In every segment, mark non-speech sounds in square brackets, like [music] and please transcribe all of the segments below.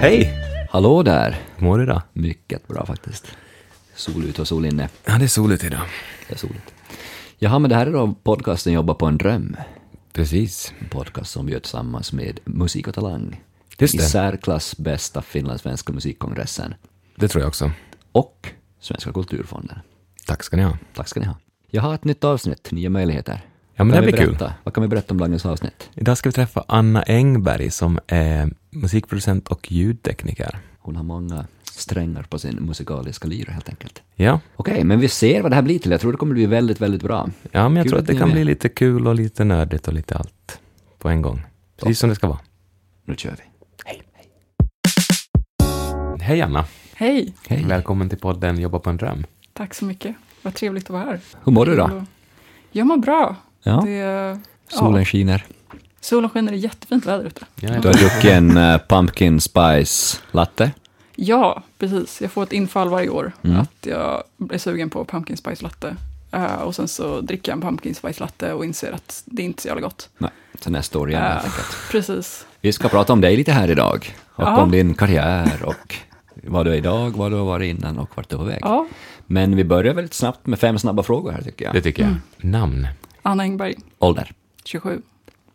Hej! Hallå där! Hur mår du idag? Mycket bra faktiskt. Sol ute och sol inne. Ja, det är soligt idag. Det är soligt. Jaha, men det här är då podcasten Jobba på en dröm. Precis. En podcast som vi gör tillsammans med Musik och Talang. Just I det. särklass bästa finlandssvenska musikkongressen. Det tror jag också. Och Svenska kulturfonden. Tack ska ni ha. Tack ska ni ha. Jag har ett nytt avsnitt, nya möjligheter. Ja, men Kan det blir kul. Vad kan vi berätta om dagens avsnitt? Idag ska vi träffa Anna Engberg som är musikproducent och ljudtekniker. Hon har många strängar på sin musikaliska lyra helt enkelt. Ja, Okej, men vi ser vad det här blir till. Jag tror det kommer bli väldigt, väldigt bra. ja men jag Kul tror att att det kan med. bli lite kul och lite nördigt och lite allt på en gång. Precis som det ska vara. Nu kör vi. Hej Anna! Hej, Hej. Välkommen till podden Jobba på en dröm. tack så mycket. Vad trevligt att vara här. Hur mår du då? Jag mår bra. Ja, Det, solen ja, skiner. solen skiner, det är jättefint väder ute. Du har druckit en eh, pumpkin spice latte. Ja, precis. Jag får ett infall varje år Mm. att jag blir sugen på pumpkin spice latte. Eh, och sen så dricker jag en pumpkin spice latte och inser att det är inte är så jävla gott. Nej, så nästa år igen enkelt. Precis. Vi ska prata om dig lite här idag. Och Ja. om din karriär och vad du är idag, vad du har varit innan och vart du är på väg. Ja, Men vi börjar väldigt snabbt med fem snabba frågor här tycker Det jag. tycker jag. Mm. Namn? Anna Engberg, Ålder, 27,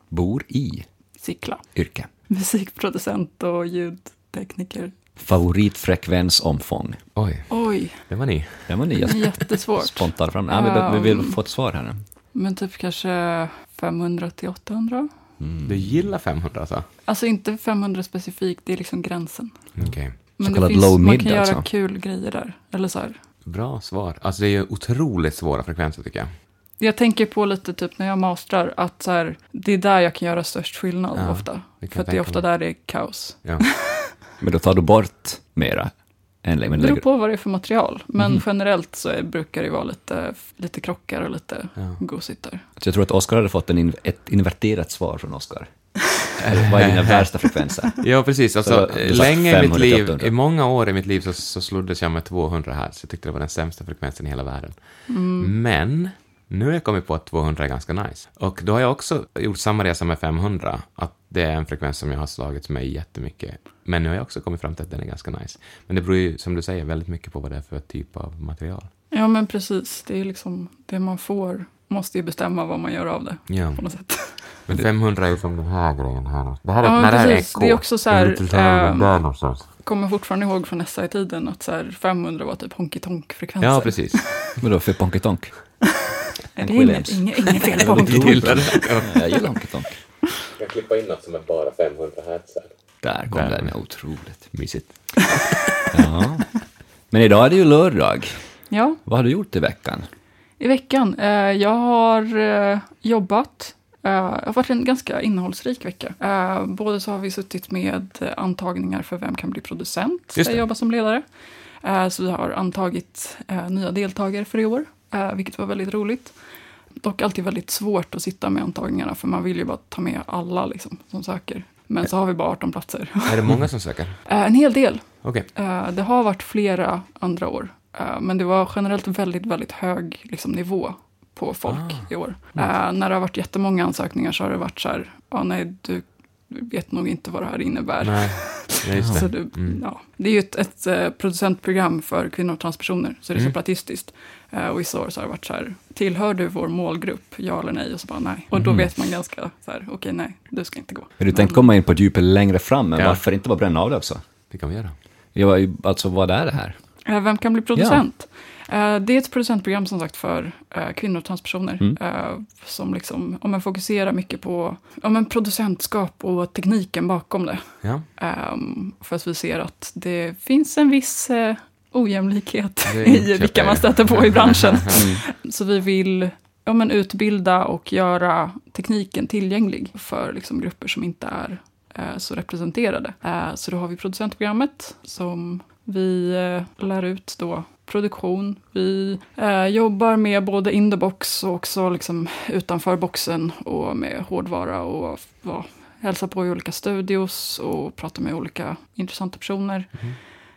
bor i, Sickla. yrke, Musikproducent och ljudtekniker. favoritfrekvens, omfång. Oj, Oj, det var ni. Det var nya [laughs] jättesvårt. spontant fram. Vi, be- vi vill få ett svar här nu. Men typ kanske 500 till 800? Mm. Du gillar 500 alltså? Alltså inte 500 specifikt, det är liksom gränsen. Okej. Men Så det kallad finns, low man mid kan göra alltså. kul grejer där. Eller så här. Bra svar. Alltså det är ju otroligt svåra frekvenser tycker jag. Jag tänker på lite typ när jag mastrar att så här, det är där jag kan göra störst skillnad Ja, ofta. För att det är ofta mig. där det är kaos. Ja. [laughs] Men då tar du bort mera. Än Det men beror på vad det är för material. Men Mhm. generellt så är, brukar det vara lite, lite krockar och lite Ja. gosigt där. Så jag tror att Oskar hade fått en in, ett inverterat svar från Oskar. Vad är dina [laughs] värsta frekvenser? Ja, precis. Så Alltså, har sagt länge i mitt 500 liv, 800. i många år i mitt liv så, så sloddes jag med 200 hertz. Jag tyckte det var den sämsta frekvensen i hela världen. Mm. Men nu har jag kommit på att 200 är ganska nice. Och då har jag också gjort samma resa med 500, att det är en frekvens som jag har slagit mig jättemycket. Men nu har jag också kommit fram till att den är ganska nice. Men det beror ju, som du säger, väldigt mycket på vad det är för typ av material. Ja men precis, det är liksom det man får måste ju bestämma vad man gör av det Ja, på något sätt. men 500 är ju som den här grejen här. Det här är, Ja, när det här är precis. K. Det är också så här, Det är ehm, där någonstans. Kommer fortfarande ihåg från SI-tiden att så här 500 var typ honky tonk-frekvenser. Ja, precis. [laughs] Vadå för Ponky Tonk? Det är Hank inget, Williams. inget, inget fel [laughs] på honky tonk. Jag gillar Honky Tonk. Jag kan klippa in något som är bara 500 hertz. Där kom den, otroligt mysigt. [laughs] Ja. Men idag är det ju lördag. Ja, Vad har du gjort i veckan? i veckan. Eh, jag har eh, jobbat. Eh, det har varit en ganska innehållsrik vecka. Eh, både så har vi suttit med antagningar för Vem kan bli producent? Just Där jag jobbar som ledare. Eh, så vi har antagit eh, nya deltagare för i år, vilket var väldigt roligt. Dock alltid väldigt svårt att sitta med antagningarna, för man vill ju bara ta med alla liksom, som söker. Men så har vi bara 18 platser. [laughs] Är det många som söker? Eh, en hel del. Okej. Eh, det har varit flera andra år. Eh, men det var generellt väldigt, väldigt hög liksom, nivå på folk Ah. i år. Eh, när det har varit jättemånga ansökningar så har det varit så här, ja nej, du vet nog inte vad det här innebär. Nej, Nej, just [laughs] det. du, Mm. ja. Det är ju ett, ett eh, producentprogram för kvinnor och transpersoner, så det är Mm. separatistiskt. Eh, och vissa år så har det varit så här, tillhör du vår målgrupp, ja eller nej? Och så bara nej. Och då Mhm. vet man ganska så här, okej nej, du ska inte gå. Har du tänkt komma in på djupet längre fram, men Ja. varför inte bara bränna av det också? Det kan vi göra. Jag, alltså, vad är det här? Eh, Vem kan bli producent? Eh, Det är ett producentprogram som sagt för kvinnor och transpersoner. Mm. Som liksom, om man fokuserar mycket på ja, men producentskap och tekniken bakom det. Ja, Ehm, För att vi ser att det finns en viss ojämlikhet i vilka man stöter på i branschen. [laughs] Mm. Så vi vill ja, men utbilda och göra tekniken tillgänglig för liksom, grupper som inte är eh, så representerade. Eh, så då har vi producentprogrammet som vi eh, lär ut då produktion. Vi jobbar med både in the box och också liksom utanför boxen och med hårdvara och ja, hälsa på i olika studios och prata med olika intressanta personer. Mhm.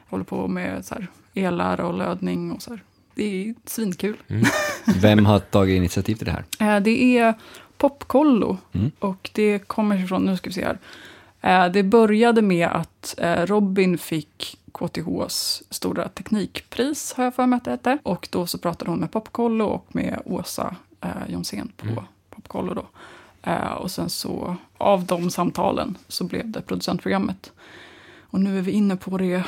Håller på med så här, ellära och lödning och så här. Det är svinkul. Mm. Vem har tagit initiativ till det här? [laughs] Eh, Det är Popkollo. Mm. Och det kommer ifrån, nu ska vi se här. Eh, det började med att eh, Robin fick KTHs stora teknikpris, har jag för mig att det hette. Och då så pratade hon med Popkollo och med Åsa Jonsén på Mm. Popkollo då. Och sen så, av de samtalen, så blev det producentprogrammet. Och nu är vi inne på det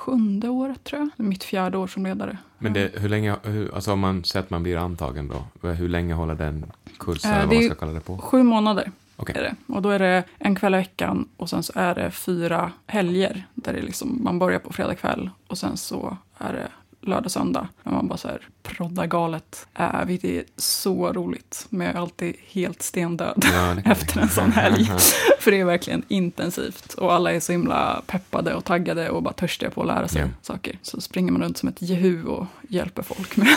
sjunde året, tror jag. Mitt fjärde år som ledare. Men det, hur länge, hur, alltså om man säger att man blir antagen då, hur länge håller den kursen, Eh, vad man ska kalla det på? Sju månader Okej. är det. Och då är det en kväll i veckan och sen så är det fyra helger. Där det liksom, man börjar på fredag kväll och sen så är det lördag, söndag. När man bara så här proddar galet. Äh, vilket är så roligt. Men jag är alltid helt stendöd Ja, [laughs] efter en sån helg. [laughs] [laughs] För det är verkligen intensivt. Och alla är så himla peppade och taggade och bara törstiga på att lära sig Ja. saker. Så springer man runt som ett jehu och hjälper folk med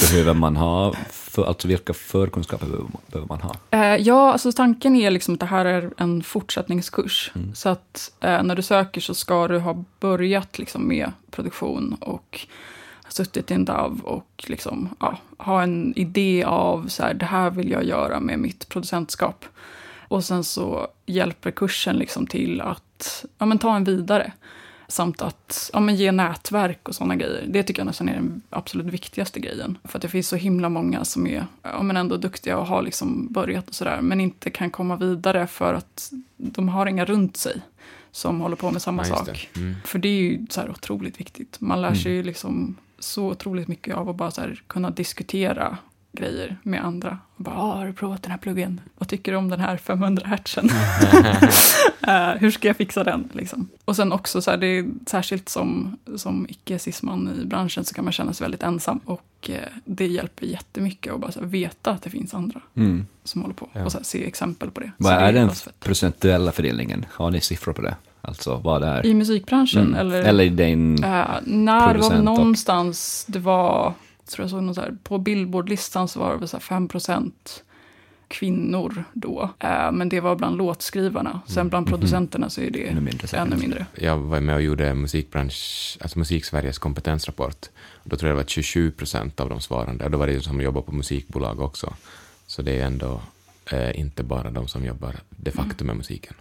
Behöver man ha, för, alltså vilka förkunskaper behöver man, behöver man ha? Eh, ja, alltså tanken är liksom att det här är en fortsättningskurs. Så att eh, när du söker så ska du ha börjat liksom med produktion och suttit i en DAV och liksom, ja, ha en idé av så här, det här vill jag göra med mitt producentskap. Och sen så hjälper kursen liksom till att ja, men ta en vidare. Samt att ja, men ge nätverk och sådana grejer. Det tycker jag nästan är den absolut viktigaste grejen. För att det finns så himla många som är ja, men ändå duktiga och har liksom börjat och sådär. Men inte kan komma vidare för att de har inga runt sig som håller på med samma Ja, sak. det. Mm. För det är ju så här otroligt viktigt. Man lär sig ju liksom så otroligt mycket av att bara kunna diskutera grejer med andra. Och bara, ah, har du provat den här pluggen? Vad tycker du om den här 500 hertzen? [laughs] Eh, hur ska jag fixa den? Liksom. Och sen också, så här, det är, särskilt som, som icke-cisman i branschen så kan man känna sig väldigt ensam. Och eh, det hjälper jättemycket att bara här, veta att det finns andra Mm. som håller på. Ja. Och så här, se exempel på det. Vad så är den procentuella fördelningen? Har ni siffror på det? Alltså vad det är? I musikbranschen? Mm. Eller? Eller i din... Uh, när det var producent och- någonstans, det var, tror jag såg någon så här, på Billboardlistan så var det så här 5 kvinnor då. Eh, men det var bland låtskrivarna. Sen bland producenterna så är det Ännu mindre ännu mindre. Jag var med och gjorde musikbransch, alltså Musiksveriges kompetensrapport. Då tror jag det var 27 procent av de svarande. Och då var det ju som jobbar på musikbolag också. Så det är ändå eh, inte bara de som jobbar de facto med musiken.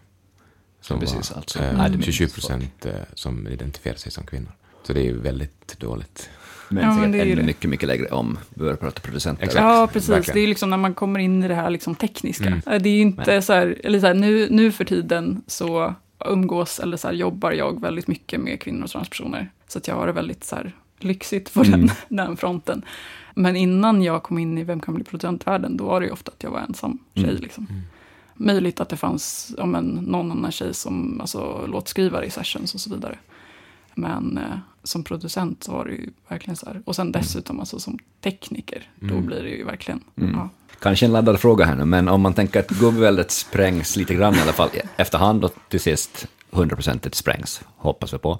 Som Precis, var, alltså. eh, Nej, det är 27 minst procent eh, som identifierar sig som kvinnor. Så det är ju väldigt dåligt. Men Ja, men det är ju ännu det. mycket, mycket lägre om vi börjar prata producenter. Exakt. Ja, precis. verkligen. Det är liksom när man kommer in i det här liksom tekniska. Mm. Det är ju inte så här, eller så här, nu, nu för tiden så umgås eller så här, jobbar jag väldigt mycket med kvinnor och transpersoner. Så att jag har det väldigt så här, lyxigt på Mm. den, [laughs] den fronten. Men innan jag kom in i Vem kan bli producentvärlden, då var det ju ofta att jag var ensam tjej. Mm. Liksom. Mm. Möjligt att det fanns ja, men, någon annan tjej som alltså, låtskrivare i sessions och så vidare. Men eh, som producent så var det ju verkligen så här. Och sen dessutom alltså, som tekniker, då Mm. blir det ju verkligen... Mm. Ja. Kanske en laddad fråga här nu, men om man tänker att gubbväldet sprängs lite grann i alla fall efterhand och till sist 100% sprängs, hoppas vi på.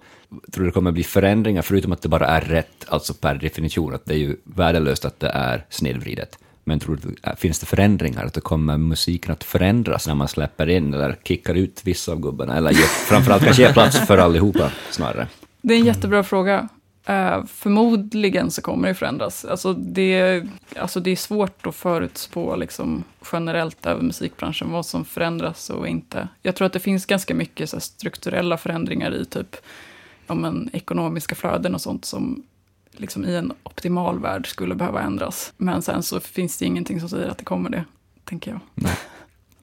Tror du det kommer bli förändringar, förutom att det bara är rätt, alltså per definition, att det är ju värdelöst att det är snedvridet. Men tror du, äh, finns det förändringar, att det kommer musiken att förändras när man släpper in eller kickar ut vissa av gubbarna, eller framförallt kanske ger plats för allihopa snarare? Det är en jättebra fråga. Eh, förmodligen så kommer det förändras. Alltså det, alltså det är svårt att förutspå liksom, generellt över musikbranschen vad som förändras och inte. Jag tror att det finns ganska mycket så strukturella förändringar i typ ja, men, ekonomiska flöden och sånt som liksom, i en optimal värld skulle behöva ändras. Men sen så finns det ingenting som säger att det kommer det, tänker jag. Nej.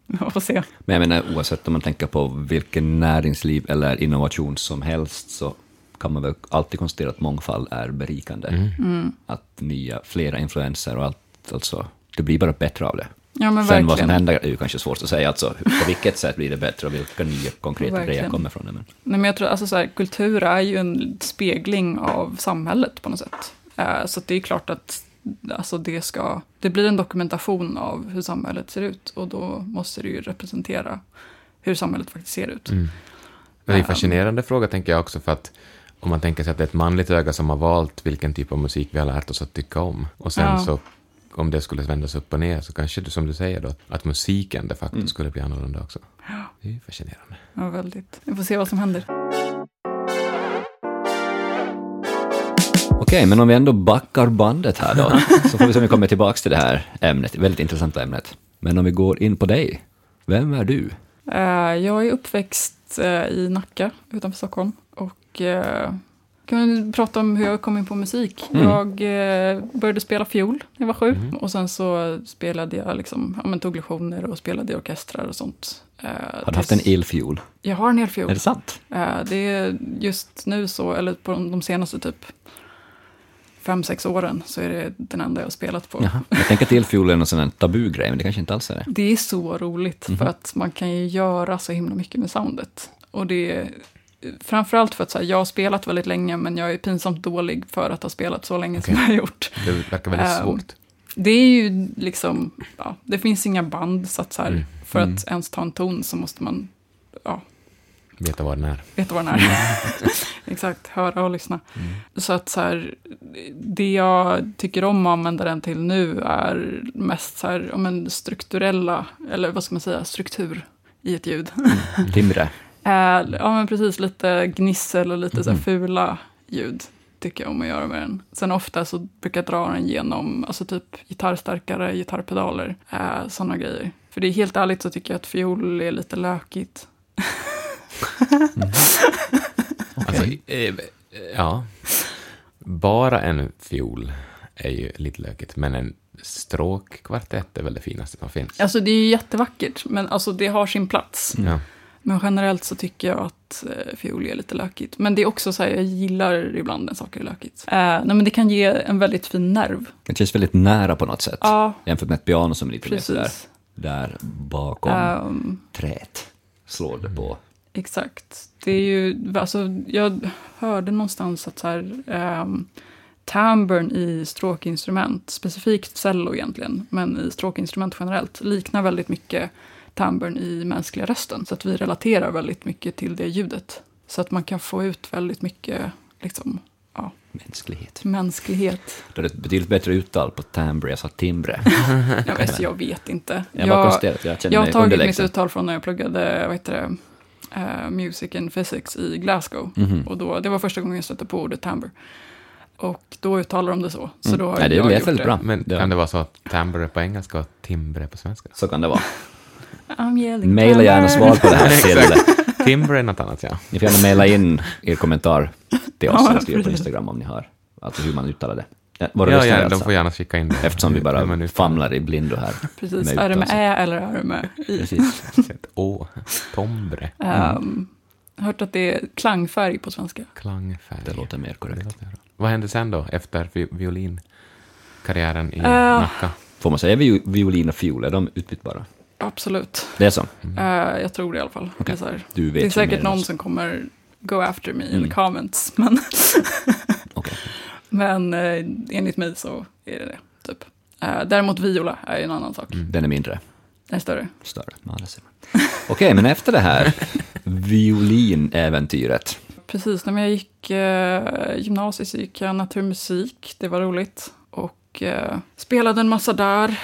[laughs] Jag får se. Men jag menar, oavsett om man tänker på vilken näringsliv eller innovation som helst, så kan man väl alltid konstatera att mångfald är berikande. Mm. Mm. Att nya, flera influenser och allt, alltså, det blir bara bättre av det. Ja, men Sen vad som verkligen. händer är ju kanske svårt att säga, alltså, på vilket sätt blir det bättre och vilka nya konkreta grejer Verkligen. kommer från det. Men, Nej, men jag tror alltså så här, kultur är ju en spegling av samhället på något sätt. Eh, så att det är klart att alltså det, ska, det blir en dokumentation av hur samhället ser ut och då måste det ju representera hur samhället faktiskt ser ut. Mm. Det är en Ehm. fascinerande fråga, tänker jag också, för att om man tänker sig att det är ett manligt öga som har valt vilken typ av musik vi har lärt oss att tycka om, och sen Ja. så om det skulle vändas upp och ner, så kanske det som du säger då, att musiken de facto Mm. skulle bli annorlunda också. Det är fascinerande. Ja, väldigt. Vi får se vad som händer. Okej, men om vi ändå backar bandet här då, så får vi se om vi kommer tillbaka till det här ämnet, väldigt intressanta ämnet. Men om vi går in på dig, vem är du? Eh, jag är uppväxt eh, i Nacka utanför Stockholm. Och eh, kan prata om hur jag kom in på musik. Mm. Jag eh, började spela fiol när jag var sju. Mm. Och sen så spelade jag liksom, ja, men tog lektioner och spelade i orkestrar och sånt. Eh, Har du haft en elfiol? Jag har en hel fiol. Är det sant? Eh, Det är just nu så, eller på de de senaste typ fem, sex åren så är det den enda jag har spelat på. Jaha. Jag tänker att elfiol är någon sån tabugrej, men det kanske inte alls är det. Det är så roligt Mhm. för att man kan ju göra så himla mycket med soundet. Och det framförallt för att här, jag har spelat väldigt länge men jag är pinsamt dålig för att ha spelat så länge som Okej. jag har gjort. Det verkar väldigt Ehm, svårt. Det är ju liksom, ja, det finns inga band så att så här, Mm. för Mm. att ens ta en ton så måste man ja, Veta vad den är. veta vad den är. [laughs] Exakt, höra och lyssna. Mm. Så att så här, det jag tycker om att använda den till nu är mest så här, ja, men strukturella, eller vad ska man säga, struktur i ett ljud. Timre. [laughs] Eh, ja men precis, lite gnissel och lite så här Mhm. fula ljud tycker jag om att göra med den. Sen ofta så brukar jag dra den genom, alltså typ gitarrstärkare, gitarrpedaler, eh, sådana grejer. För det är helt ärligt så tycker jag att fiol är lite lökigt. Alltså, eh, ja. Bara en fiol är ju lite lökigt, men en stråkkvartett är väl det finaste som finns. Alltså det är ju jättevackert, men alltså det har sin plats. Ja. Men generellt så tycker jag att eh, fiol är lite lökigt. Men det är också så här, jag gillar ibland när saker är lökigt. Eh, nej, men det kan ge en väldigt fin nerv. Det känns väldigt nära på något sätt. Ja, Jämfört med ett piano som är lite mer sådär, precis. där bakom Ehm, träet slår det på. Exakt. Det är ju, alltså, jag hörde någonstans att så här, um, timbern i stråkinstrument, specifikt cello egentligen, men i stråkinstrument generellt, liknar väldigt mycket timbern i mänskliga rösten. Så att vi relaterar väldigt mycket till det ljudet. Så att man kan få ut väldigt mycket liksom, ja, Mänsklighet. mänsklighet. Då är det ett betydligt bättre uttal på timbre, jag sa timbre. [laughs] Jag, vet, jag vet inte. Jag jag känner Jag har tagit mitt uttal från när jag pluggade vad heter det, eh, Music and Physics i Glasgow. Mhm. Och då, det var första gången jag stötte på ordet timbre. Och då uttalar de det så. Så Mm. då har Nej, det jag lät väldigt det. bra. Men Det- kan det vara så att timbre på engelska och timbre på svenska? Så kan det vara. [laughs] Maila gärna svar på det här [laughs] till... Timbre är något annat, ja. Ni får gärna mejla in er kommentar till oss Ja, eller skriva på. Instagram om ni har, alltså hur man uttalar det. Ja, Våra Ja, ja, de alltså, får gärna skicka in det. eftersom vi bara uttalar famlar i blindo här. Precis, med är det med ä eller är det med i? Precis. Åh, tombre. Um, hört att det är klangfärg på svenska. Klangfärg. Det låter mer korrekt. låter. Vad hände sen då, efter vi- violinkarriären i Eh. Nacka? Får man säga vi- violin och fiol, är de utbytbara? Absolut. Det är så? Eh, jag tror det i alla fall. Det är, Du vet det är säkert någon som kommer go after me Mm. in the comments. Men, [laughs] Okej. men eh, enligt mig så är det det. Typ. Eh, däremot viola är en annan sak. Mm. Den är mindre, Den är större. större. Ja, det ser man. [laughs] Okej, men efter det här violinäventyret, Precis, när jag gick eh, gymnasiet så gick jag naturmusik. Det var roligt. Och eh, spelade en massa där.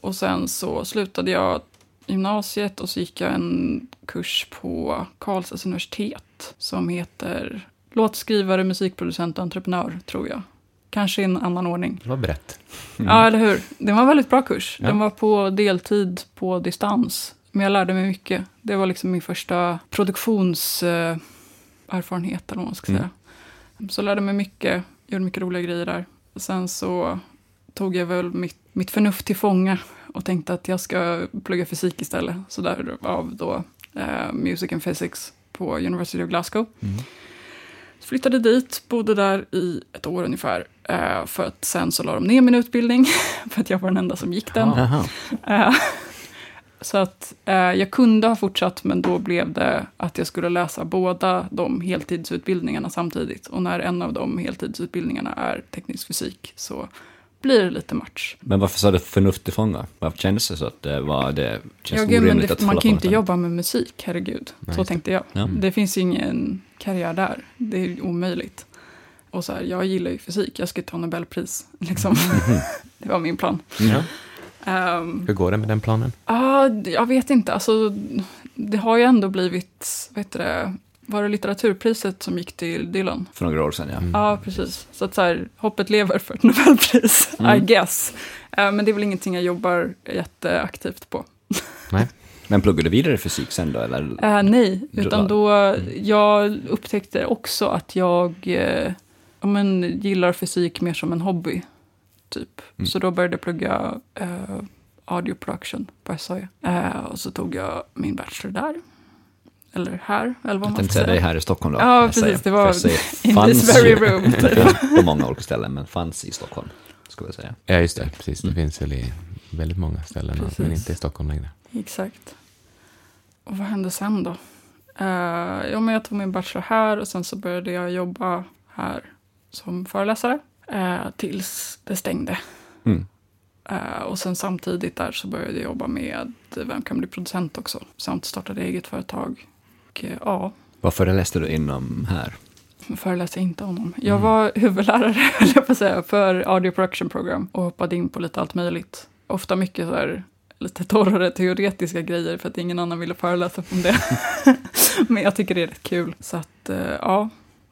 Och sen så slutade jag gymnasiet och så gick jag en kurs på Karlstads universitet som heter låtskrivare, musikproducent och entreprenör, tror jag. Kanske i en annan ordning. Det var brett. Ja, eller hur? Det var en väldigt bra kurs. Ja. Den var på deltid, på distans. Men jag lärde mig mycket. Det var liksom min första produktionserfarenhet, erfarenhet, eller vad man ska Mm. säga. Så jag lärde mig mycket, gjorde mycket roliga grejer där. Sen så tog jag väl mitt, mitt förnuft till fånga och tänkte att jag ska plugga fysik istället. Så därav då eh, Music and Physics på University of Glasgow. Mm. Flyttade dit, bodde där i ett år ungefär. Eh, för att sen så la de ner min utbildning, [laughs] för att jag var den enda som gick den. Eh, så att eh, jag kunde ha fortsatt, men då blev det att jag skulle läsa båda de heltidsutbildningarna samtidigt. Och när en av de heltidsutbildningarna är teknisk fysik så blir det lite match. Men varför sa du förnuft till fånga? Varför kändes det så att det var det? Känns Ja, gud, men det, att man kan ju inte jobba med musik, herregud. Nej, så tänkte jag. Ja. Det finns ju ingen karriär där. Det är ju omöjligt. Och så här, jag gillar ju fysik, jag ska ta Nobelpris. [laughs] Liksom. [laughs] det var min plan. Ja. Ehm, Hur går det med den planen? Ja, jag vet inte. Alltså, det har ju ändå blivit, vad heter det, var det litteraturpriset som gick till Dylan? För några år sedan, ja. Ja, precis. Så att så här, hoppet lever för ett Nobelpris, [laughs] I guess. Eh, men det är väl ingenting jag jobbar jätteaktivt på. Nej. [laughs] Men pluggade du vidare fysik sen då, eller? Eh, nej, utan då jag upptäckte också att jag eh, ja, men, gillar fysik mer som en hobby. Typ. Så då började jag plugga eh, audio production på SAE. Eh, och så tog jag min bachelor där. Eller här, eller vad Jag man ska säga det är säga. här i Stockholm då. Ja, precis, det var in fanns this very room. [laughs] Det finns på många olika ställen, men fanns i Stockholm, skulle jag säga. Ja, just det. Precis. Det finns väl i väldigt många ställen, Precis. men inte i Stockholm längre. Exakt. Och vad hände sen då? Uh, ja, men jag tog min bachelor här och sen så började jag jobba här som föreläsare eh, tills det stängde. Mm. Eh, och sen samtidigt där så började jag jobba med Vem kan bli producent också. Samt startade eget företag. Och, eh, ja, Vad föreläste du inom här? jag föreläste inte honom. Jag var huvudlärare, [laughs] jag på säga, för audio production program och hoppade in på lite allt möjligt. Ofta mycket så här, lite torrare teoretiska grejer för att ingen annan ville föreläsa om det. [laughs] Men jag tycker det är rätt kul. Så att, eh, ja,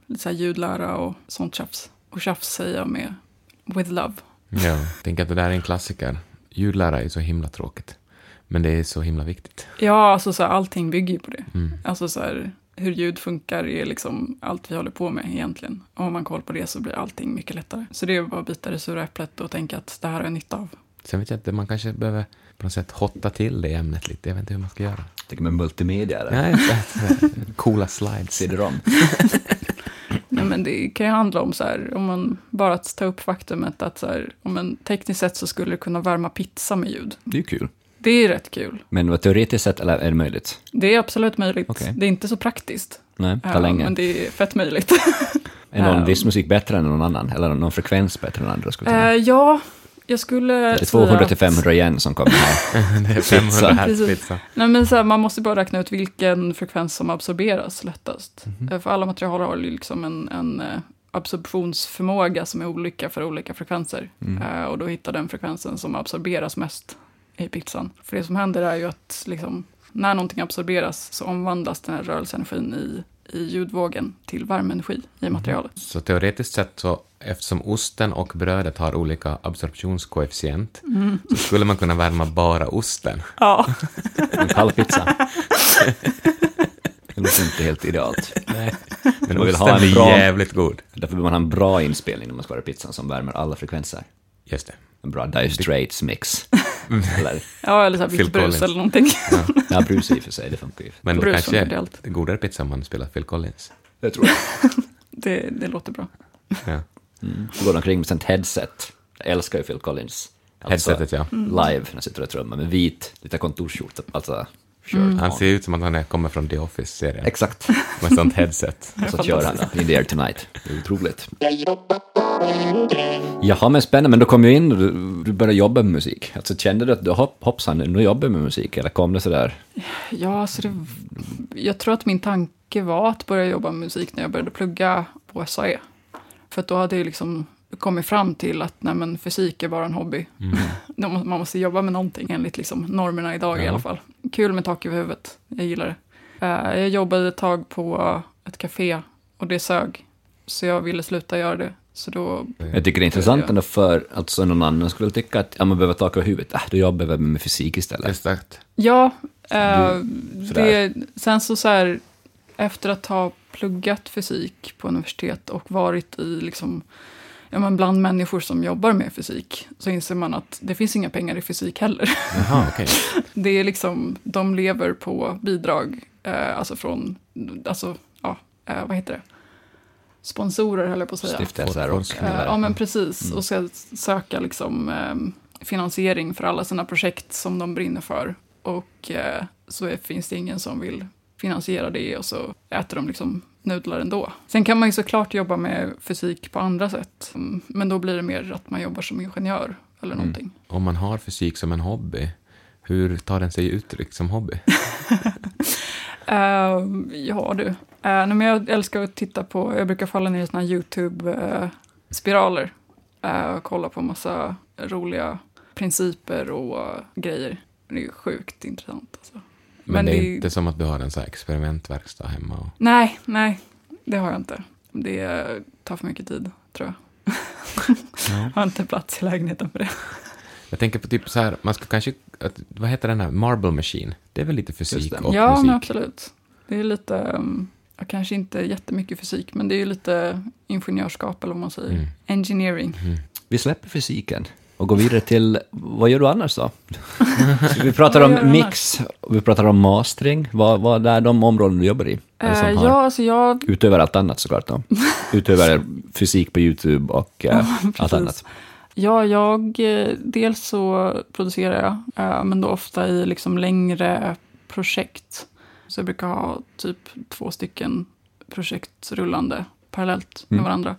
lite så här ljudlära och sånt tjafs. Och tjafs säger jag med with love. Ja, jag tänker att det där är en klassiker. Ljudlära är så himla tråkigt. Men det är så himla viktigt. Ja, alltså så här, allting bygger ju på det. Mm. Alltså så här, hur ljud funkar är liksom allt vi håller på med egentligen. Och om man koll på det så blir allting mycket lättare. Så det är bara att bita det sura äpplet och tänka att det här har jag nytta av. Sen vet jag inte, man kanske behöver på något sätt hotta till det ämnet lite. Jag vet inte hur man ska göra. Jag tänker med multimedia, eller? Nej, så- så- coola slides. CD-ROM. [laughs] Nej, men det kan ju handla om så här, om man bara tar upp faktumet att så här, om en tekniskt sett så skulle det kunna värma pizza med ljud. Det är ju kul. Det är rätt kul. Men vad teoretiskt sett, eller är det möjligt? Det är absolut möjligt. Okej. Det är inte så praktiskt. Nej, tar Ja, länge. Men det är fett möjligt. [laughs] Är någon Ja. viss musik bättre än någon annan? Eller någon frekvens bättre än andra? Skulle. Eh, ja, jag skulle det är säga 200 till att- 500 igen som kommer här. [laughs] det är 500 hertz Precis. pizza. Nej, men så här, man måste bara räkna ut vilken frekvens som absorberas lättast. Mhm. Eh, För alla material har liksom en, en eh, absorptionsförmåga som är olika för olika frekvenser. Mm. Eh, och då hittar den frekvensen som absorberas mest i pizzan. För det som händer är ju att liksom, när någonting absorberas så omvandlas den här rörelseenergin i, i ljudvågen till värmeenergi i Mhm. materialet. Så teoretiskt sett så, eftersom osten och brödet har olika absorptionskoefficient, så skulle man kunna värma bara osten. Ja, [laughs] En kall pizza. Det låter inte helt idealt. Nej. Men Man vill ha en bra- jävligt god. Därför vill man ha en bra inspelning när man ska göra pizzan som värmer alla frekvenser. Just det. En bra Dire Straits mix. [laughs] eller, ja eller så här Phil vitt brus Collins. eller någonting. ja, brus i och för sig, det funkar ju. Men det Brus kanske är allt. godare pizza om man spelar Phil Collins. Det tror jag. [laughs] Det, det låter bra. Ja. Mm. Går omkring med sånt headset. Jag älskar ju Phil Collins. Alltså, Headsetet, ja. Mm. Live, när han sitter och trummar med vit, lite kontorsskjorta, alltså Mm. Han ser ut som att han är- kommer från The Office-serien. Exakt. Med sånt headset. Och [laughs] så kör han In the air tonight. Det är otroligt. Jaha, men spännande. Men då kom ju in och du, du började jobba med musik. Alltså kände du att du hopp, hoppsan, nu jobbar jag med musik? Eller kom det sådär? Ja, alltså det, jag tror att min tanke var att börja jobba med musik när jag började plugga på SAE. För att då hade jag liksom kommit fram till att nej, men fysik är bara en hobby. [laughs] Må- Man måste jobba med någonting enligt liksom normerna idag i Ja. alla fall. Kul med tak över huvudet, jag gillar det. Eh, Jag jobbade ett tag på ett café och det sög. Så jag ville sluta göra det. Så då, Jag tycker det är intressant ändå för alltså någon annan skulle tycka att ja, man behöver tak över huvudet. Äh, då jobbar jag med fysik istället. Exakt. ja, sådär. det, sen så så här, efter att ha pluggat fysik på universitet och varit i liksom, ja, men bland människor som jobbar med fysik, så inser man att det finns inga pengar i fysik heller. [laughs] Jaha, okej. Det är liksom, de lever på bidrag, eh, alltså från, alltså, ja, eh, vad heter det? Sponsorer höll jag på att säga. Stiftelser och... Eh, Ja, men precis. Och ska söka liksom, eh, finansiering för alla sina projekt som de brinner för. Och eh, så är, finns det ingen som vill finansiera det och så äter de liksom nudlar ändå. Sen kan man ju såklart jobba med fysik på andra sätt. Mm, Men då blir det mer att man jobbar som ingenjör eller någonting. Om man har fysik som en hobby, hur tar den sig uttryck som hobby? [laughs] Eh, ja du. Uh, men jag älskar att titta på, jag brukar falla ner i såna YouTube-spiraler. och kolla på massa roliga principer och eh, grejer. Det är sjukt intressant. Alltså. Men, Men det är det- inte som att du har en så här experimentverkstad hemma. Och... Nej, nej, det har jag inte. Det tar för mycket tid, tror jag. Ja. [laughs] har inte plats i lägenheten för det. Jag tänker på typ så här, man ska kanske, vad heter den här, Marble Machine? Det är väl lite fysik och ja, musik? men absolut. Det är lite, um, ja, kanske inte jättemycket fysik, men det är ju lite ingenjörskap eller vad man säger. Mm. Engineering. Vi släpper fysiken och går vidare till, vad gör du annars då? [laughs] Vi pratar om mix, vi pratar om mastering. Vad, vad är de områden du jobbar i? Har, ja, alltså jag Utöver allt annat såklart då. [laughs] Utöver fysik på YouTube och eh, allt annat. Ja, jag, eh, dels så producerar jag, eh, men då ofta i liksom längre projekt. Så jag brukar ha typ två stycken projekt rullande parallellt med Mm. varandra.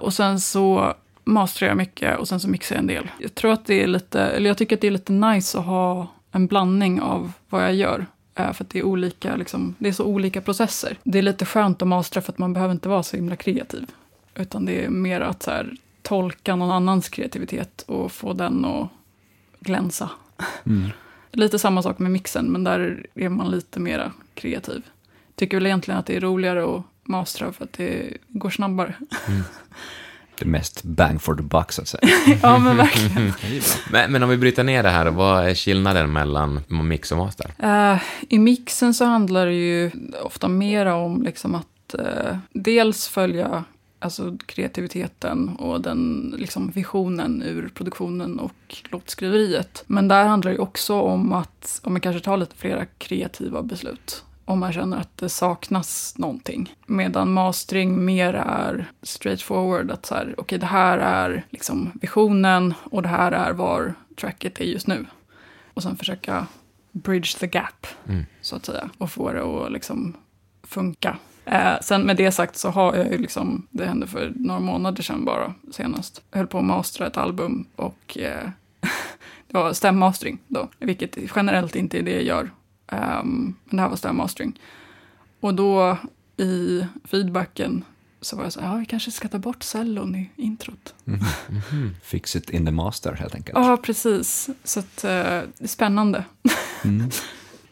Och sen så masterar jag mycket och sen så mixar jag en del. Jag tror att det är lite, eller jag tycker att det är lite nice att ha en blandning av vad jag gör. Eh, För att det är, olika, liksom, det är så olika processer. Det är lite skönt att mastra för att man behöver inte vara så himla kreativ. Utan det är mer att så här, tolka någon annans kreativitet och få den att glänsa. Mm. [laughs] Lite samma sak med mixen, men där är man lite mera kreativ. Tycker väl egentligen att det är roligare att mastra för att det går snabbare. [laughs] Det mest bang for the buck så att säga. [laughs] ja, men verkligen. [laughs] Men, men om vi bryter ner det här, vad är skillnaden mellan mix och master? Eh, I mixen så handlar det ju ofta mera om liksom att eh, dels följa alltså, kreativiteten och den liksom, visionen ur produktionen och låtskriveriet. Men där handlar det ju också om att om man kanske tar lite flera kreativa beslut. Om man känner att det saknas någonting. Medan mastering mer är straightforward. Att så här, okej det här är liksom visionen och det här är var tracket är just nu. Och sen försöka bridge the gap, Mm. så att säga. Och få det att liksom funka. Eh, sen med det sagt så har jag ju liksom, det hände för några månader sedan bara senast. Jag höll på att mastra ett album och eh, [laughs] det var stämmastering då, vilket generellt inte är det jag gör. Ehm, men det här var stämmastering. Och då i feedbacken så var jag så här, ja, vi kanske ska ta bort cellon i introt. Fix it in the master helt enkelt. Ja, precis. Så att, eh, det är spännande. Mm.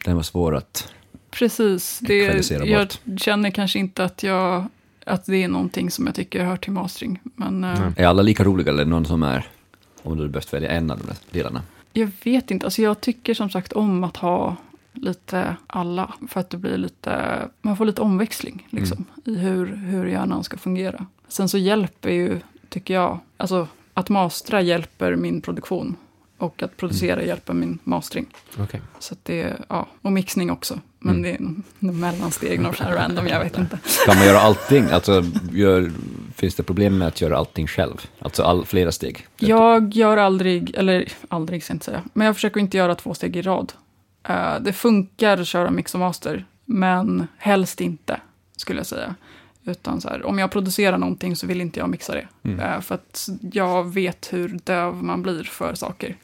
Den var svår att... Precis. Det, Equalisera jag bort. känner kanske inte att, jag, att det är någonting som jag tycker hör till mastering. Men Nej. Är alla lika roliga eller någon som är... Om du behövt välja en av de delarna. jag vet inte. Alltså jag tycker som sagt om att ha lite alla. För att det blir lite, man får lite omväxling liksom, i hur, hur hjärnan ska fungera. Sen så hjälper ju, tycker jag, alltså att mastra hjälper min produktion. Och att producera hjälper min mastering. Okej. Så det, ja, och mixning också. Men Mm. det är mellansteg, så här random, jag vet inte. [laughs] Kan man göra allting? Alltså, gör, finns det problem med att göra allting själv? Alltså all, flera steg? Jag gör aldrig, eller aldrig ska jag inte säga, men jag försöker inte göra två steg i rad. Eh, det funkar att köra mix och master, men helst inte, skulle jag säga. Utan så här, om jag producerar någonting så vill inte jag mixa det. Mm. Eh, för att jag vet hur döv man blir för saker.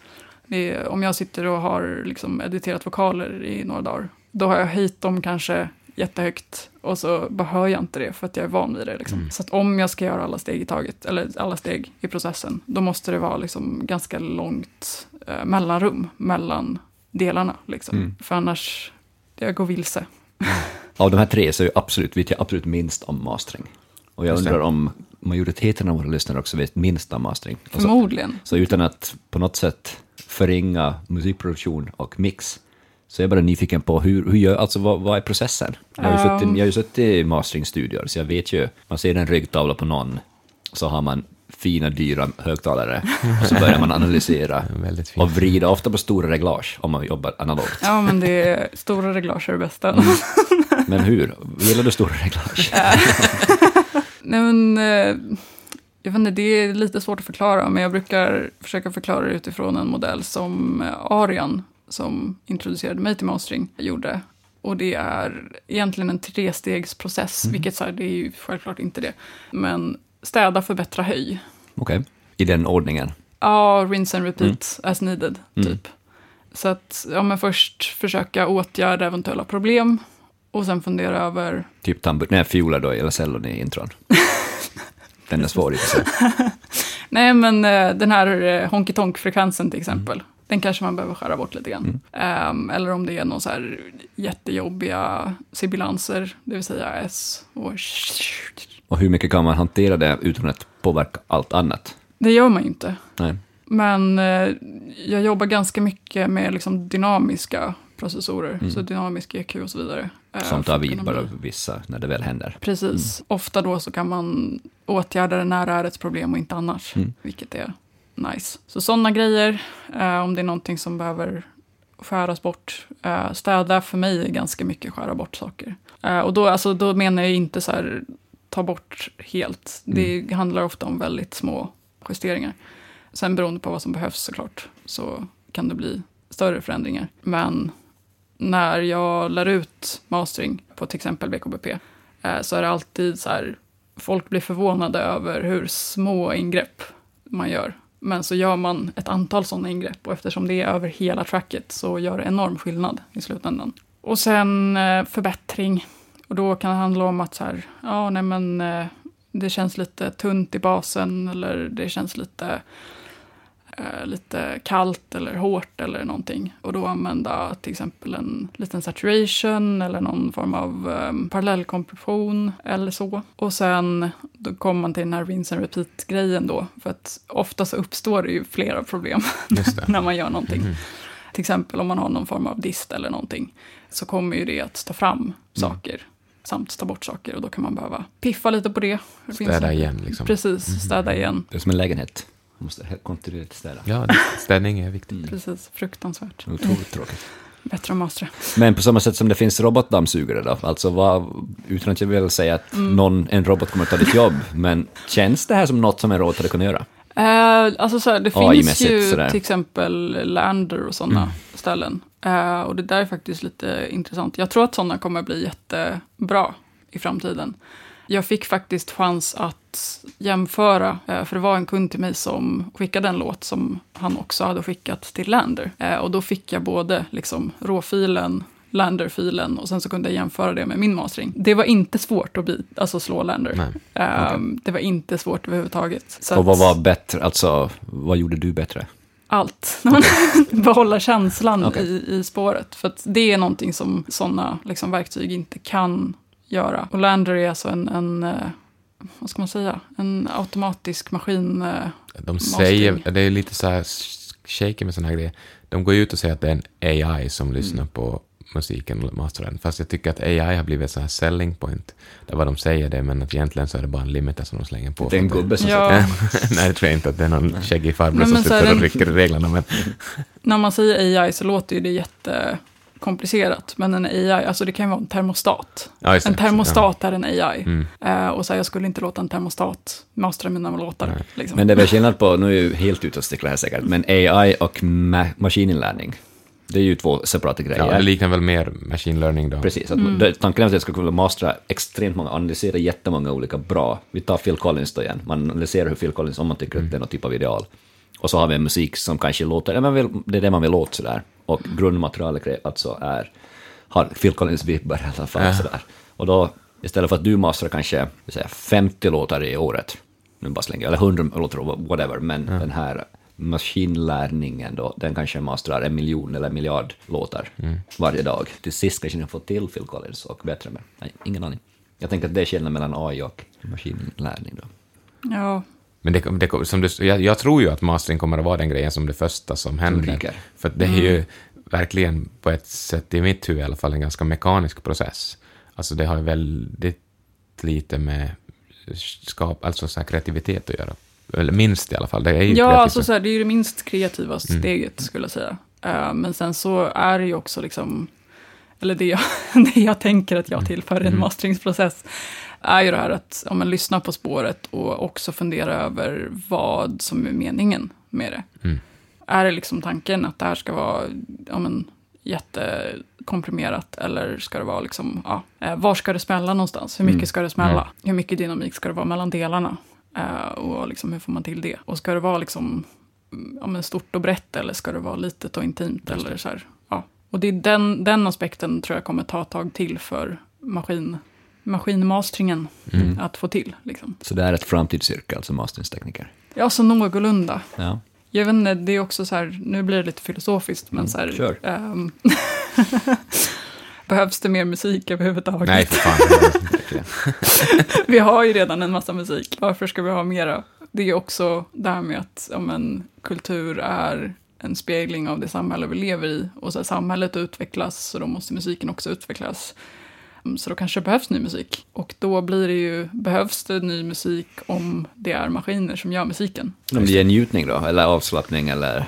Är, om jag sitter och har liksom editerat vokaler i några dagar, då har jag höjt dem kanske jättehögt och så bara hör jag inte det för att jag är van vid det. Liksom. Mm. Så att om jag ska göra alla steg i taget, eller alla steg i processen, då måste det vara liksom ganska långt eh, mellanrum mellan delarna. Liksom. Mm. För annars, jag går vilse. Av de här tre så är ju absolut, vet jag absolut minst om mastering. Och jag undrar om majoriteten av våra lyssnare också vet minst om mastering. Alltså, Förmodligen. så utan att på något sätt förringa musikproduktion och mix, så är jag bara nyfiken på hur, hur gör, alltså vad, vad är processen? Jag har, ju suttit, jag har ju suttit i masteringstudior, så jag vet ju, man ser en ryggtavla på någon, så har man fina, dyra högtalare, och så börjar man analysera [laughs] och vrida, ofta på stora reglage, om man jobbar analogt. Ja, men det är stora reglage är det bästa. Mm. Men hur? Gillar du stora reglage? [laughs] Nej, men, eh, jag vet inte, det är lite svårt att förklara, men jag brukar försöka förklara det utifrån en modell som eh, Arian, som introducerade mig till mastering, gjorde. Och det är egentligen en trestegsprocess, vilket så här, det är ju självklart inte det. Men städa, förbättra, höj. Okej, i den ordningen. Ja, rinse and repeat as needed, Mm. typ. Så att, ja men först försöka åtgärda eventuella problem och sen fundera över Typ tambur, nej, fioler då, eller cellon i intron. [laughs] Den är svår i sig. [laughs] Nej, men eh, den här eh, honky tonk-frekvensen till exempel. Mm. Den kanske man behöver skära bort lite grann. Ehm, eller om det är någon så här jättejobbiga sibilanser, det vill säga S och Och hur mycket kan man hantera det utan att påverka allt annat? Det gör man ju inte. Nej. Men eh, jag jobbar ganska mycket med liksom dynamiska processorer, så dynamisk EQ och så vidare. eh, Som tar vid bara vissa, när det väl händer. Precis. Ofta då så kan man åtgärda det när det är ett problem och inte annars, Mm. vilket är nice. Så sådana grejer, eh, om det är någonting som behöver skäras bort. Eh, städa för mig är ganska mycket skära bort saker. Eh, och då, alltså, då menar jag inte så här ta bort helt. Det handlar ofta om väldigt små justeringar. Sen beroende på vad som behövs såklart så kan det bli större förändringar. Men när jag lär ut mastering på till exempel BKBP eh, så är det alltid så här, folk blir förvånade över hur små ingrepp man gör. Men så gör man ett antal sådana ingrepp och eftersom det är över hela tracket så gör det enorm skillnad i slutändan. Och sen eh, förbättring. Och då kan det handla om att så här, ja nej men eh, det känns lite tunt i basen eller det känns lite eh, lite kallt eller hårt eller någonting. Och då använda till exempel en liten saturation eller någon form av um, parallellkompression eller så. Och sen då kommer man till den här rinse and repeat-grejen då. För att ofta så uppstår det ju flera problem [laughs] när man gör någonting. Till exempel om man har någon form av dist eller någonting. Så kommer ju det att ta fram saker. Samt ta bort saker och då kan man behöva piffa lite på det. Städa en- igen liksom. Precis, städa igen. Det är som en lägenhet. Man måste kontinuerligt städa. Ja, städning är viktigt. Precis, fruktansvärt. Otroligt tråkigt. [laughs] Bättre att mastra. Men på samma sätt som det finns robotdammsugare då, alltså vad, utan att jag vill säga att Mm. någon, en robot kommer att ta ditt jobb, men känns det här som något som en robot hade kunnat göra? Eh, alltså så här, det finns ju sådär. till exempel Lander och sådana Mm. ställen. Eh, och det där är faktiskt lite intressant. Jag tror att sådana kommer bli jättebra i framtiden. Jag fick faktiskt chans att jämföra, eh, för det var en kund till mig som skickade en låt som han också hade skickat till Lander. Eh, och då fick jag både liksom råfilen, Lander-filen och sen så kunde jag jämföra det med min mastering. Det var inte svårt att bli, alltså slå Lander. Nej. Eh, Det var inte svårt överhuvudtaget. Så Och vad var bättre, alltså vad gjorde du bättre? Allt. [laughs] Behålla känslan Okej. i, i spåret. För att det är någonting som sådana liksom, verktyg inte kan göra. Och Lander är alltså en, en eh, vad ska man säga, en automatisk maskin. eh, De Mastering. säger, det är lite så här shaky med såna här grejer. De går ut och säger att det är en AI som lyssnar på musiken och mastern. Fast jag tycker att AI har blivit så här selling point. Där vad de säger det, men att egentligen så är det bara en limiter som de slänger på. Det är en gubbe som Ja. [laughs] Nej, det tror jag inte att det är någon skäggig farbror som sitter och rycker i reglerna. Men När man säger AI så låter ju det jättekomplicerat. Men en AI, alltså det kan ju vara en termostat. ja. En termostat är en AI. Mm. Eh, och så här, jag skulle inte låta en termostat mastra mina låtar. Liksom. Men det är väl skillnad på, nu är jag helt ute och sticklar här säkert, men AI och ma- maskininlärning, det är ju två separata grejer. Ja, det liknar väl mer machine learning då. Precis, att Mm. det, tanken är att jag ska kunna mastra extremt många, analysera jättemånga olika bra. Vi tar Phil Collins då igen, man analyserar hur Phil Collins, om man tycker att det är någon typ av ideal. Och så har vi en musik som kanske låter, ja, vill, det är det man vill åt sådär. Och grundmaterialet gre- alltså är, har Phil Collins-vibbar i alla fall Ja. sådär. Och då, istället för att du mastrar kanske säga, 50 låtar i året, nu bara slänger jag, eller 100 låtar, whatever, men den här maskinlärningen då, den kanske mastrar en miljon eller en miljard låtar varje dag. Till sist kanske ni får till Phil Collins och bättre med. Nej, ingen aning. Jag tänker att det är skillnaden mellan AI och maskinlärning då. Ja, Men det, det, som du, jag, jag tror ju att mastering kommer att vara den grejen som det första som händer. För det är ju verkligen på ett sätt, i mitt huvud i alla fall, en ganska mekanisk process. Alltså det har ju väldigt lite med skap, alltså så här kreativitet att göra. Eller minst i alla fall. Det är ju Ja, alltså så här, det är ju det minst kreativa steget skulle jag säga. Eh, men sen så är det ju också liksom, eller det jag, [laughs] det jag tänker att jag tillför i en masteringsprocess, är ju det här att ja, men, lyssna på spåret och också fundera över vad som är meningen med det. Mm. Är det liksom tanken att det här ska vara ja, men, jättekomprimerat eller ska det vara liksom, ja, eh, var ska det smälla någonstans? Hur mycket Mm. ska det smälla? Hur mycket dynamik ska det vara mellan delarna? Eh, och liksom, hur får man till det? Och ska det vara liksom, mm, ja, men stort och brett eller ska det vara litet och intimt? Eller så här, ja. Och det är den, den aspekten tror jag kommer ta ett tag till för maskin, maskinmastringen att få till. Liksom. Så det är ett framtidsyrke, alltså masteringstekniker. Ja, så någorlunda. Ja. Jag vet inte, det är också så här, nu blir det lite filosofiskt, men så här, kör. ehm, [laughs] behövs det mer musik överhuvudtaget? Nej, för fan. Verkligen. [laughs] [laughs] Vi har ju redan en massa musik, varför ska vi ha mera? Det är också det här med att ja, men, kultur är en spegling av det samhälle vi lever i. Och så här, samhället utvecklas, så då måste musiken också utvecklas. Mm, Så då kanske det behövs ny musik. Och då blir det ju, behövs det ny musik om det är maskiner som gör musiken. Om det ger njutning då, eller avslappning eller...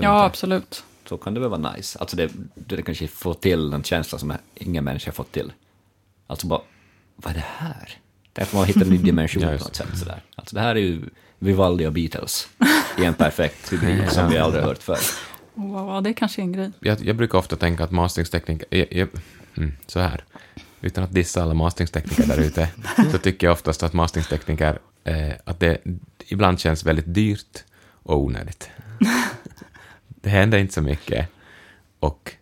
Ja, absolut. Så kan det väl vara nice. Alltså det, det kanske får till en känsla som ingen människa har fått till. Alltså bara, vad är det här? Där får man hitta en ny [laughs] dimension på något sätt. Sådär. Alltså det här är ju Vivaldi och Beatles i en perfekt [laughs] hybrid som vi aldrig har hört förr. Wow, det är kanske är en grej. Jag, jag brukar ofta tänka att masteringstekniker... Mm, så här. Utan att dissa alla masteringstekniker där ute, [laughs] så tycker jag oftast att masteringstekniker, eh, att det ibland känns väldigt dyrt och onödigt. Det händer inte så mycket. Och,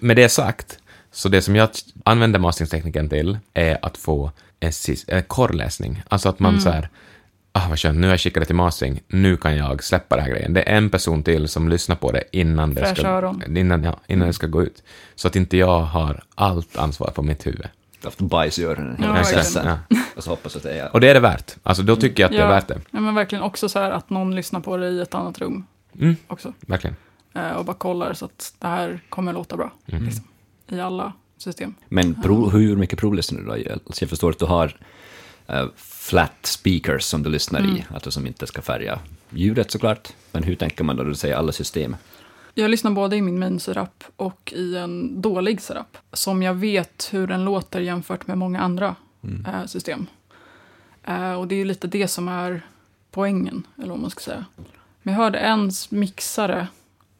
med det sagt, så det som jag använder masteringstekniken till är att få en, korrläsning. Alltså att man så här, ah vad skönt, nu har jag skickat det till mastering, nu kan jag släppa den här grejen. Det är en person till som lyssnar på det innan det, Fräscha ska, innan, ja, innan det ska gå ut. Så att inte jag har allt ansvar på mitt huvud. Haft bajs i öronen Ja, hela processen. Ja. Och så hoppas att det är... Och det är det värt. Alltså då tycker jag att det är värt det. Ja, men verkligen också så här att någon lyssnar på det i ett annat rum Mm, också. verkligen. Eh, och bara kollar så att det här kommer låta bra. Mm. Liksom, I alla system. Men prov, hur mycket provlyssnar du då? Alltså jag förstår att du har eh, flat speakers som du lyssnar Mm. i, alltså som inte ska färga ljudet såklart. Men hur tänker man då du säger alla system? Jag lyssnar både i min main setup och i en dålig setup. Som jag vet hur den låter jämfört med många andra eh, system. Eh, och det är ju lite det som är poängen, eller vad man ska säga. Men jag hörde en mixare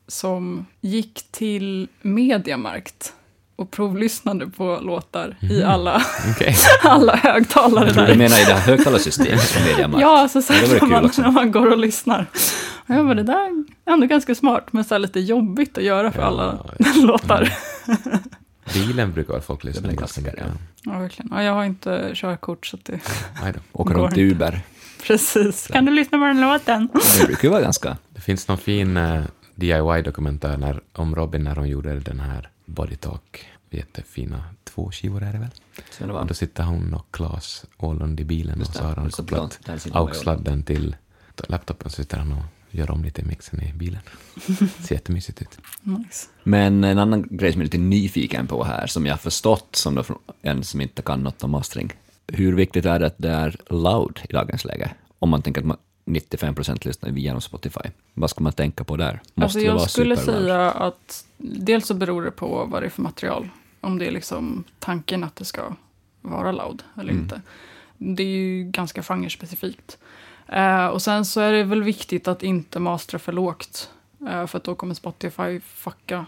som gick till Mediamarkt och provlyssnade på låtar i alla, [laughs] Okej. [laughs] alla högtalare där. du menar i det här högtallarsystemet från [laughs] Mediamarkt? Ja, alltså så Ja, när, man, också. när man går och lyssnar. Och jag bara, det där är ändå ganska smart, men så här lite jobbigt att göra för Ja, alla ja. låtar. Bilen brukar väl folk lyssna ganska mycket. Ja, verkligen. Ja, jag har inte körkort, så att det... Aj då. Åker Går runt i Uber. Precis. Kan du lyssna på den låten? Det brukar ju vara ganska... Det finns någon fin DIY-dokumentär när, om Robin när hon gjorde den här Body Talk. Jättefina två skivor är det väl? Det Och då sitter hon och Claes Ålund i bilen Just och det, så har han det, kopplat AUX-sladden till laptopen så sitter han och gör om lite i mixen i bilen. [laughs] Ser jättemysigt ut. Nice. Men en annan grej som jag är lite nyfiken på här, som jag har förstått som då från en som inte kan något om mastering. Hur viktigt är det att det är loud i dagens läge? Om man tänker att man 95 procent lyssnar via Spotify. Vad ska man tänka på där? Måste Alltså det jag vara skulle säga att dels så beror det på vad det är för material. Om det är liksom tanken att det ska vara loud eller Mm. inte. Det är ju ganska genrespecifikt. Eh, och sen så är det väl viktigt att inte mastra för lågt. Eh, för att då kommer Spotify fucka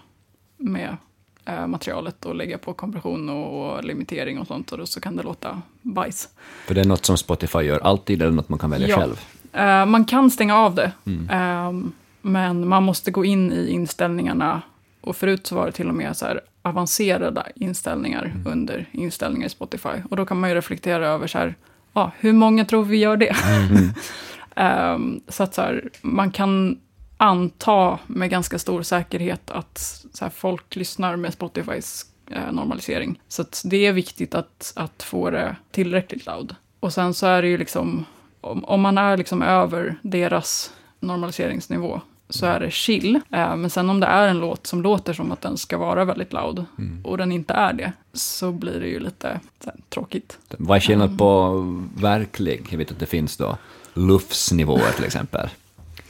med eh, materialet och lägga på kompression och, och limitering och sånt. Och då så kan det låta bajs. För det är något som Spotify gör alltid, eller något man kan välja Ja. själv? Eh, man kan stänga av det, Mm. Ehm, men man måste gå in i inställningarna. Och förut så var det till och med så här avancerade inställningar Mm. under inställningar i Spotify. Och då kan man ju reflektera över så här, ja, hur många tror vi gör det? Mm. [laughs] Ehm, så att så här, man kan anta med ganska stor säkerhet att så här, folk lyssnar med Spotifys eh, normalisering. Så det är viktigt att, att få det tillräckligt loud. Och sen så är det ju liksom, om, om man är liksom över deras normaliseringsnivå så är det chill. Eh, men sen om det är en låt som låter som att den ska vara väldigt loud och den inte är det så blir det ju lite här, tråkigt. Vad är skillnad på verklig? Jag vet att det finns då LUFS-nivåer till exempel.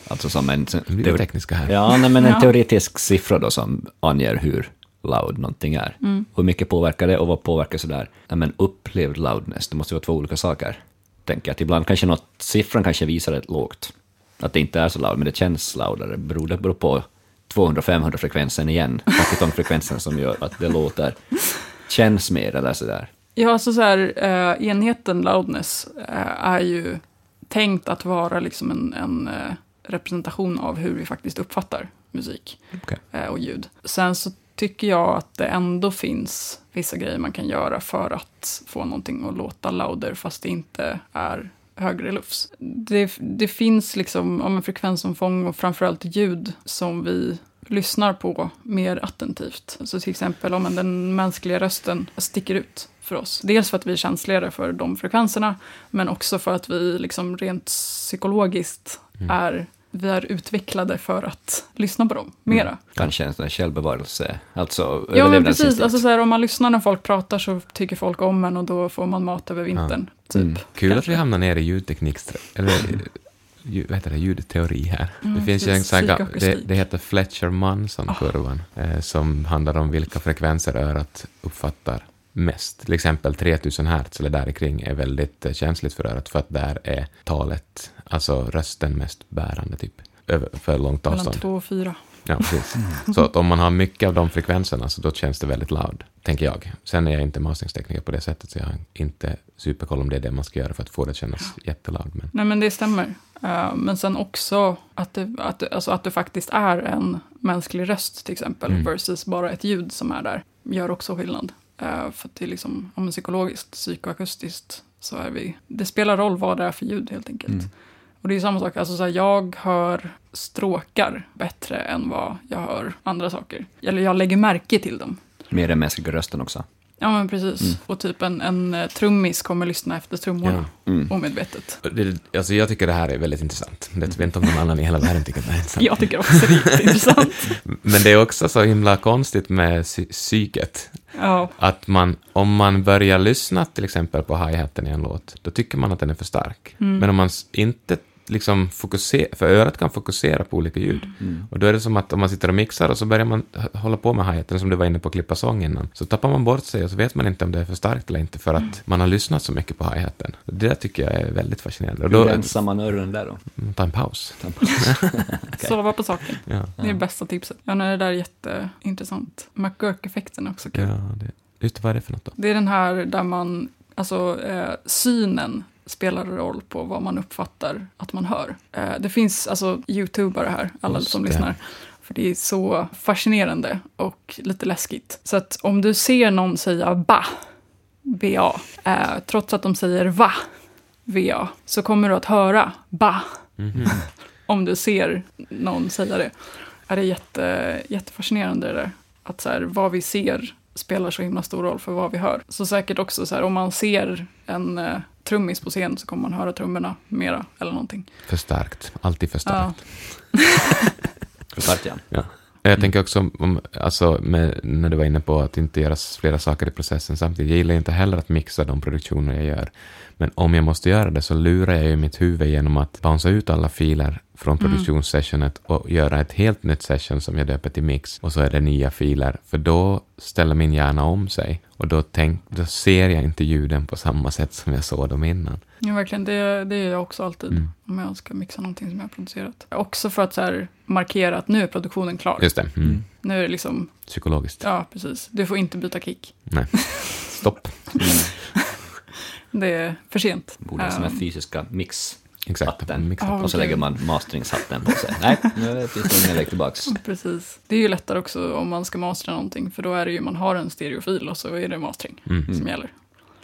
Alltså som en... Tekniska här. Ja, nej, men en [laughs] Ja. teoretisk siffra då som anger hur loud någonting är. Mm. Hur mycket påverkar det och vad påverkar sådär? Ja, men upplevd loudness, det måste vara två olika saker. Tänker att ibland kanske något, siffran kanske visar ett lågt. Att det inte är så loud, men det känns loudare. Beror det beror på 200-500 frekvensen igen, frekvensen som gör att det låter, känns mer eller sådär. Ja, alltså så här, eh, enheten loudness eh, är ju tänkt att vara liksom en, en eh, representation av hur vi faktiskt uppfattar musik Okej. eh, och ljud. Sen så tycker jag att det ändå finns vissa grejer man kan göra för att få någonting att låta louder fast det inte är högre lufs. Det, det finns liksom om en frekvensomfång och framförallt ljud som vi lyssnar på mer attentivt. Så till exempel om den mänskliga rösten sticker ut för oss. Dels för att vi är känsligare för de frekvenserna, men också för att vi liksom rent psykologiskt Mm. är, vi är utvecklade för att lyssna på dem mera. Kanske en sån där självbevarelse, alltså Ja, men precis. Alltså, så här, om man lyssnar när folk pratar så tycker folk om en och då får man mat över vintern. Typ. Mm. Kul att Kanske. vi hamnar ner i ljudteknik, eller ju- vad heter det, ljudteori här. det Mm, finns ju en sån här, det, det heter Fletcher-Manson-kurvan, eh, som handlar om vilka frekvenser örat uppfattar mest. Till exempel 3000 hertz eller där kring är väldigt eh, känsligt för örat, för att där är talet, alltså rösten, mest bärande, typ, över, för långt Mellan avstånd. två och fyra. Ja, precis. Så att om man har mycket av de frekvenserna, så då känns det väldigt loud, tänker jag. Sen är jag inte masteringstekniker på det sättet, så jag har inte superkoll om det är det man ska göra för att få det att kännas jätteloud. Men Nej, men det stämmer. Eh, men sen också att det, att, det, alltså att det faktiskt är en mänsklig röst till exempel, Mm. versus bara ett ljud som är där, gör också skillnad. Eh, för att det är liksom, om psykologiskt, psykoakustiskt, så är vi, det spelar roll vad det är för ljud helt enkelt. Mm. Och det är samma sak, alltså så här, jag hör stråkar bättre än vad jag hör andra saker. Eller jag lägger märke till dem. Mer den mänskliga rösten också. Ja, men precis. Mm. Och typ en, en eh, trummis kommer lyssna efter trummorna, Mm. omedvetet. det, alltså jag tycker det här är väldigt intressant. Det vet inte om någon annan i hela världen tycker det här är intressant. Jag tycker också det är jätteintressant. [laughs] Men det är också så himla konstigt med psy- psyket. Ja, Att man, om man börjar lyssna till exempel på hi-haten i en låt, då tycker man att den är för stark. Mm. Men om man inte liksom fokuserar, för örat kan fokusera på olika ljud. Mm. Och då är det som att om man sitter och mixar och så börjar man hålla på med hi-haten, som du var inne på att klippa sång innan, så tappar man bort sig och så vet man inte om det är för starkt eller inte för Mm. att man har lyssnat så mycket på hi-haten. Det där tycker jag är väldigt fascinerande. Och Hur rensar man öronen där då? ta en paus. [laughs] sova på saken. Ja, Det är det bästa tipset. Ja, nej, det där är jätteintressant. McGurk-effekten är också ja kul. det, just vad är det för något då? Det är den här där man, alltså eh, synen spelar roll på vad man uppfattar att man hör. Eh, det finns alltså youtubare här, alla Just som det. lyssnar. För det är så fascinerande och lite läskigt. Så att om du ser någon säga ba, ba, eh, trots att de säger va, va, så kommer du att höra ba, Mhm. [laughs] om du ser någon säga det. Är det jätte, jättefascinerande det där. Att så här, vad vi ser spelar så himla stor roll för vad vi hör. Så säkert också så här, om man ser en eh, trummis på scen så kommer man höra trummorna mera eller någonting. För starkt, alltid för starkt. [laughs] För starkt, ja. Ja. Jag tänker också, om, alltså, med, när du var inne på att inte göra flera saker i processen samtidigt. Jag gillar inte heller att mixa de produktioner jag gör. Men om jag måste göra det så lurar jag ju mitt huvud genom att bouncea ut alla filer från Mm. produktionssessionet och göra ett helt nytt session som jag döper till mix. Och så är det nya filer. För då ställer min hjärna om sig. Och då, tänk, då ser jag inte ljuden på samma sätt som jag såg dem innan. Ja, verkligen. Det, det är jag också alltid. Mm. Om jag ska mixa någonting som jag har producerat. Också för att så här, markera att nu är produktionen klar. Just det, mm. Mm. Nu är det liksom, psykologiskt. ja precis. Du får inte byta kick. Nej, [laughs] stopp. Det är för sent. Borde ha såna Ehm, här fysiska mix. Exakt. Hatten. Mixa. Ja. Och så lägger man masteringshatten på sig. Nej, nu finns det ingen väg tillbaks. [laughs] Precis. Det är ju lättare också om man ska mastra någonting. För då är det ju, man har en stereofil och så är det mastering Mm. som gäller.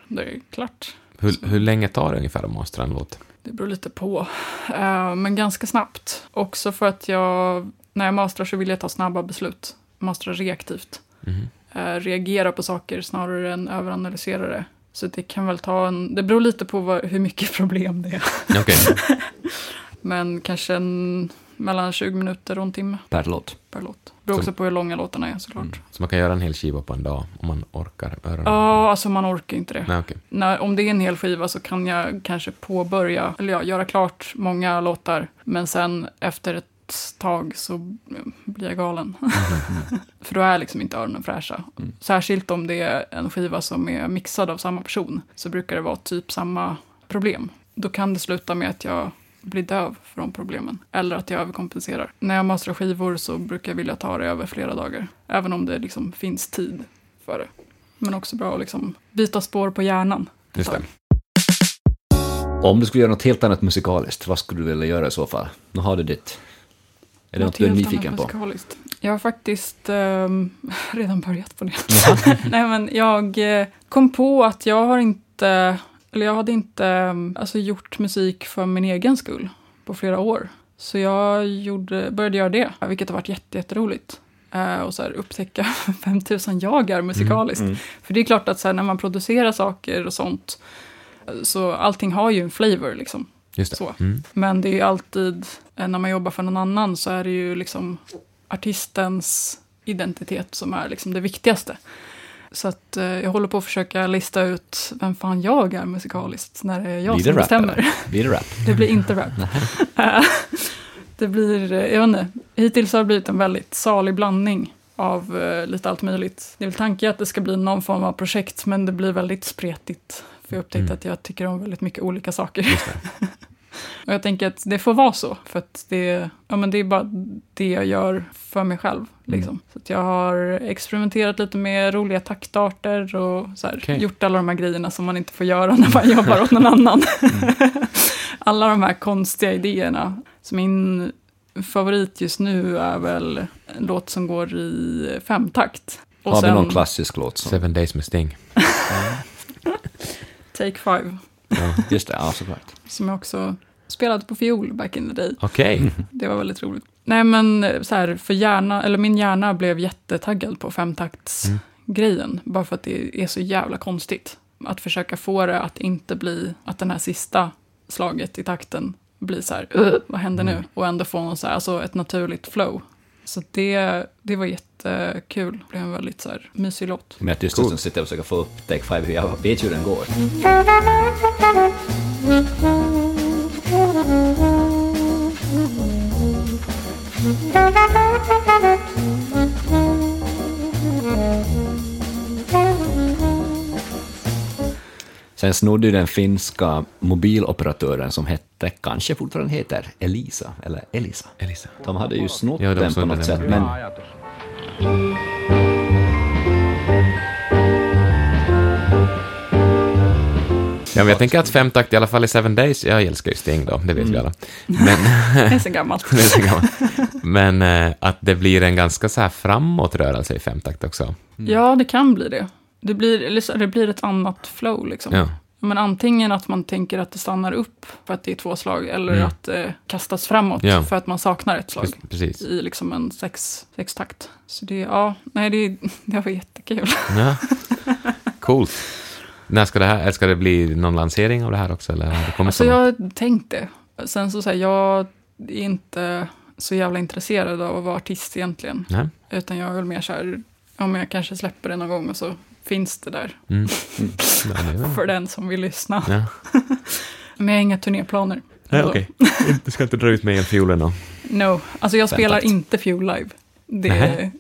Det är klart. Hur, hur länge tar det ungefär att mastra en låt? Det beror lite på. Eh, men ganska snabbt. Också för att jag, när jag mastrar så vill jag ta snabba beslut. Mastra reaktivt. Mhm. Eh, reagera på saker snarare än överanalysera det. Så det kan väl ta en, det beror lite på vad, hur mycket [laughs] problem det är. Okej. [laughs] Men kanske en, mellan 20 minuter och en timme Per låt. per låt. Det beror Så- också på hur långa låtarna är såklart. Mm. Så man kan göra en hel skiva på en dag om man orkar? Ja, alltså man orkar inte det. Nej, okej. När, om det är en hel skiva så kan jag kanske påbörja, eller ja, göra klart många låtar. Men sen efter ett tag så blir jag galen. [laughs] För då är liksom inte öronen fräscha. Mm. Särskilt om det är en skiva som är mixad av samma person. Så brukar det vara typ samma problem. Då kan det sluta med att jag blir döv för de problemen. Eller att jag överkompenserar. När jag masterar skivor så brukar jag vilja ta det över flera dagar. Även om det liksom finns tid för det. Men också bra att liksom byta spår på hjärnan. Just det. Om du skulle göra något helt annat musikaliskt, vad skulle du vilja göra i så fall? Nu har du ditt. Är det något du är nyfiken på? Jag har faktiskt ehm, [laughs] redan börjat på det. [laughs] Nej, men jag eh, kom på att jag har inte eller jag hade inte um, alltså, gjort musik för min egen skull på flera år. Så jag gjorde, började göra det, vilket har varit jätte, jätteroligt. Uh, och så här, upptäcka [laughs] 5000 jagar musikaliskt. Mm, mm. För det är klart att så här, när man producerar saker och sånt, så allting har ju en flavor liksom. Just det. Så. Mm. Men det är ju alltid, eh, när man jobbar för någon annan så är det ju liksom artistens identitet som är liksom det viktigaste. Så att eh, jag håller på att försöka lista ut vem fan jag är musikaliskt när det är jag Blir det som rap? bestämmer. Blir det rap? [laughs] Det blir inte rap. [laughs] Det blir, eh, jag vet inte, hittills har det blivit en väldigt salig blandning av eh, lite allt möjligt. Det är väl tanken att det ska bli någon form av projekt, men det blir väldigt spretigt. För jag upptäckte Mm. att jag tycker om väldigt mycket olika saker. [laughs] Och jag tänker att det får vara så, för att det, ja, men det är bara det jag gör för mig själv. Liksom. Så att jag har experimenterat lite med roliga taktarter och så här, Okej. gjort alla de här grejerna som man inte får göra när man jobbar åt någon annan. [laughs] alla de här konstiga idéerna. Så min favorit just nu är väl en låt som går i femtakt. Och Har vi sen någon klassisk låt som... Seven Days med Sting. [laughs] Take Five, Ja. Just det, ja såklart. som jag också spelade på fiol back in the day. Okej. [laughs] Det var väldigt roligt. Nej men så här, för hjärna, eller min hjärna blev jättetaggad på femtaktsgrejen. Bara för att det är så jävla konstigt. Att försöka få det att inte bli, att den här sista slaget i takten blir så här, "Ugh, vad händer nu? Och ändå få någon så här, alltså ett naturligt flow. Så det, det var jättekul. Det blev en väldigt så här, mysig låt. Med tyst cool. sitter och försöker få upp Take Five, jag vet hur den går. Sen snodde ju den finska mobiloperatören som hette, kanske fortfarande heter, Elisa, eller Elisa. Elisa. De hade ju snott Ja, de den på något den. sätt, men Ja, men jag tänker att femtakt, i alla fall i Seven Days, jag älskar ju Sting då, det vet vi alla. Men, [laughs] Det är så gammalt. [laughs] det är så gammalt. Men eh, att det blir en ganska så här framåtrörelse i femtakt också. Ja, det kan bli det. Det blir, eller så- det blir ett annat flow liksom. Ja. Men antingen att man tänker att det stannar upp för att det är två slag eller Mm. att det kastas framåt Ja. för att man saknar ett slag Precis. i liksom en sex, sextakt. Så det, ja, nej, det, [laughs] det var jättekul. Ja. [laughs] Coolt. När ska det här, ska det bli någon lansering av det här också? Eller har det kommit Alltså jag har tänkt det. Sen så säger jag är inte så jävla intresserad av att vara artist egentligen. Nej? Utan jag är väl mer så här, om jag kanske släpper det någon gång och så finns det där Mm. Väl- [laughs] för den som vill lyssna. Ja. [laughs] Men jag har inga turnéplaner. Nej, okej. Du ska inte dra ut med en fiolen då? No, alltså jag spelar Väntat. inte Fuel live. Det Nähä.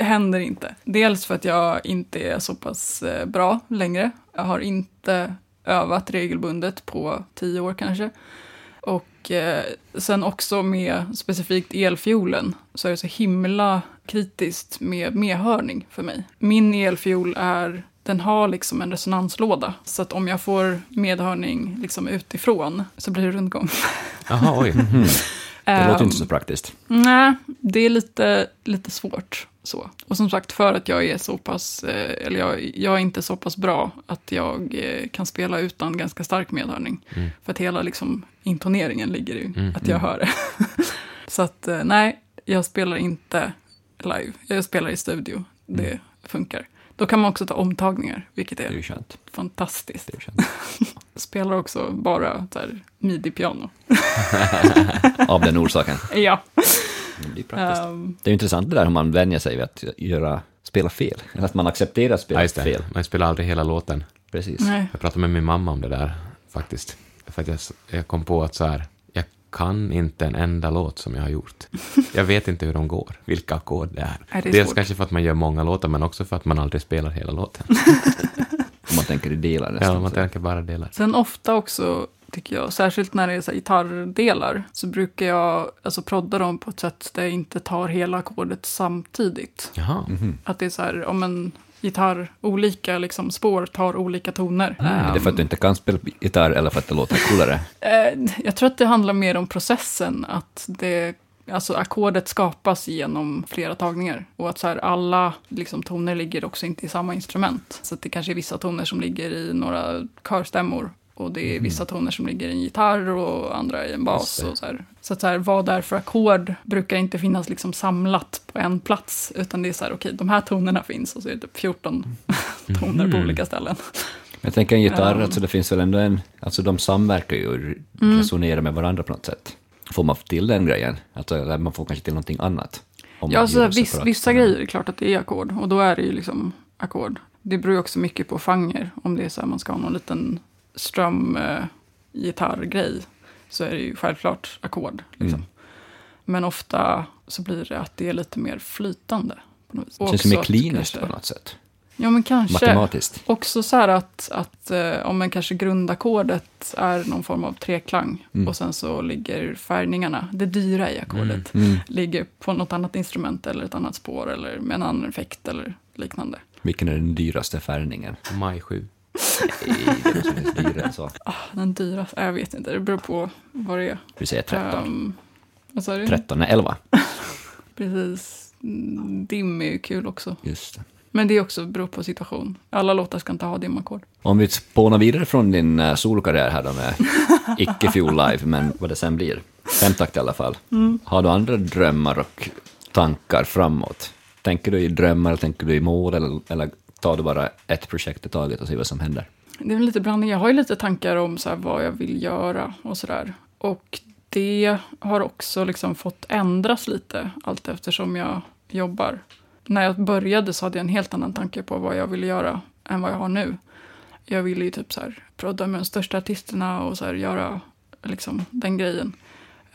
händer inte. Dels för att jag inte är så pass eh, bra längre. Jag har inte övat regelbundet på tio år kanske. Och eh, sen också med specifikt elfiolen så är det så himla kritiskt med medhörning för mig. Min elfiol är den har liksom en resonanslåda. Så att om jag får medhörning liksom utifrån så blir det rundgång. [laughs] Jaha, oj. Mhm. det låter Ehm, inte så praktiskt. Nej, det är lite, lite svårt. Så. Och som sagt, för att jag är så pass, eh, eller jag, jag är inte så pass bra att jag eh, kan spela utan ganska stark medhörning. Mm. För att hela liksom, intoneringen ligger i Mm, att jag hör det. [laughs] så att eh, nej, jag spelar inte live. Jag spelar i studio. Det Mm. funkar. Då kan man också ta omtagningar, vilket är är fantastiskt. Är. [laughs] Spelar också bara midi-piano. [laughs] Av den orsaken. Ja. Det blir praktiskt. ehm, Det är ju intressant det där hur man vänjer sig vid att göra, spela fel. Eller att man accepterar att Ja, spela det. fel. Man spelar aldrig hela låten. Precis. nej. Jag pratade med min mamma om det där faktiskt. För att jag, jag kom på att så här, jag kan inte en enda låt som jag har gjort. [laughs] Jag vet inte hur de går, vilka ackord det är. Nej, det är Dels svårt. kanske för att man gör många låtar, men också för att man aldrig spelar hela låten. [laughs] Om man tänker i delar Ja, man tänker bara delar. Sen ofta också, tycker jag, särskilt när det är så här gitarrdelar, så brukar jag alltså prodda dem på ett sätt där jag inte tar hela ackordet samtidigt. Jaha. Mhm. Att det är så här, om en gitarr, olika liksom, spår tar olika toner. Är det för att du inte kan spela gitarr eller för att det låter coolare? Eh, jag tror att det handlar mer om processen, att det Alltså ackordet skapas genom flera tagningar. Och att så här, alla liksom, toner ligger också inte i samma instrument. Så att det kanske är vissa toner som ligger i några körstämmor. Och det är vissa toner som ligger i en gitarr och andra i en bas. Det. Och så här. så att så här, vad det är för ackord brukar inte finnas liksom samlat på en plats. Utan det är så här, okej, de här tonerna finns och så är det typ 14 [laughs] toner på Mhm. olika ställen. Jag tänker en gitarr, Ja. alltså det finns väl ändå en, alltså de samverkar ju och Mm. resonerar med varandra på något sätt. Får man till den grejen? Alltså man får kanske till någonting annat? Om Ja, man så gör här, det viss, vissa grejer är klart att det är ackord. Och då är det ju liksom ackord. Det beror ju också mycket på fanger. Om det är så här man ska ha någon liten strum eh, gitarrgrej så är det ju självklart ackord. Liksom. Mm. Men ofta så blir det att det är lite mer flytande. På något vis. Det Och känns mer kliniskt på något sätt. Ja, men kanske. Matematiskt. Också så här att, att eh, om en kanske grundackordet är någon form av treklang Mm. och sen så ligger färgningarna, det dyra i ackordet, Mm. ligger på något annat instrument eller ett annat spår eller med en annan effekt eller liknande. Vilken är den dyraste färgningen? Maj 7. Nej, det måste finnas dyrare än så. Ah, den dyraste, jag vet inte, det beror på vad det är. Vi säger 13. Um, vad sa du? 13 är 11. [laughs] Precis. Mm, Dim är ju kul också. Just det. Men det är också beror på situation. Alla låtar ska inte ha dimackord. Om vi spånar vidare från din uh, solokarriär här då med [laughs] icke Fuel Live, men vad det sen blir. Femtakt i alla fall. Mm. Har du andra drömmar och tankar framåt? Tänker du i drömmar, eller tänker du i mål, eller, eller tar du bara ett projekt i taget och ser vad som händer? Det är väl lite blandning. Jag har ju lite tankar om så här vad jag vill göra och sådär. Och det har också liksom fått ändras lite allt eftersom jag jobbar. När jag började så hade jag en helt annan tanke på vad jag ville göra än vad jag har nu. Jag ville ju typ så här prodda med de största artisterna och så här göra liksom den grejen.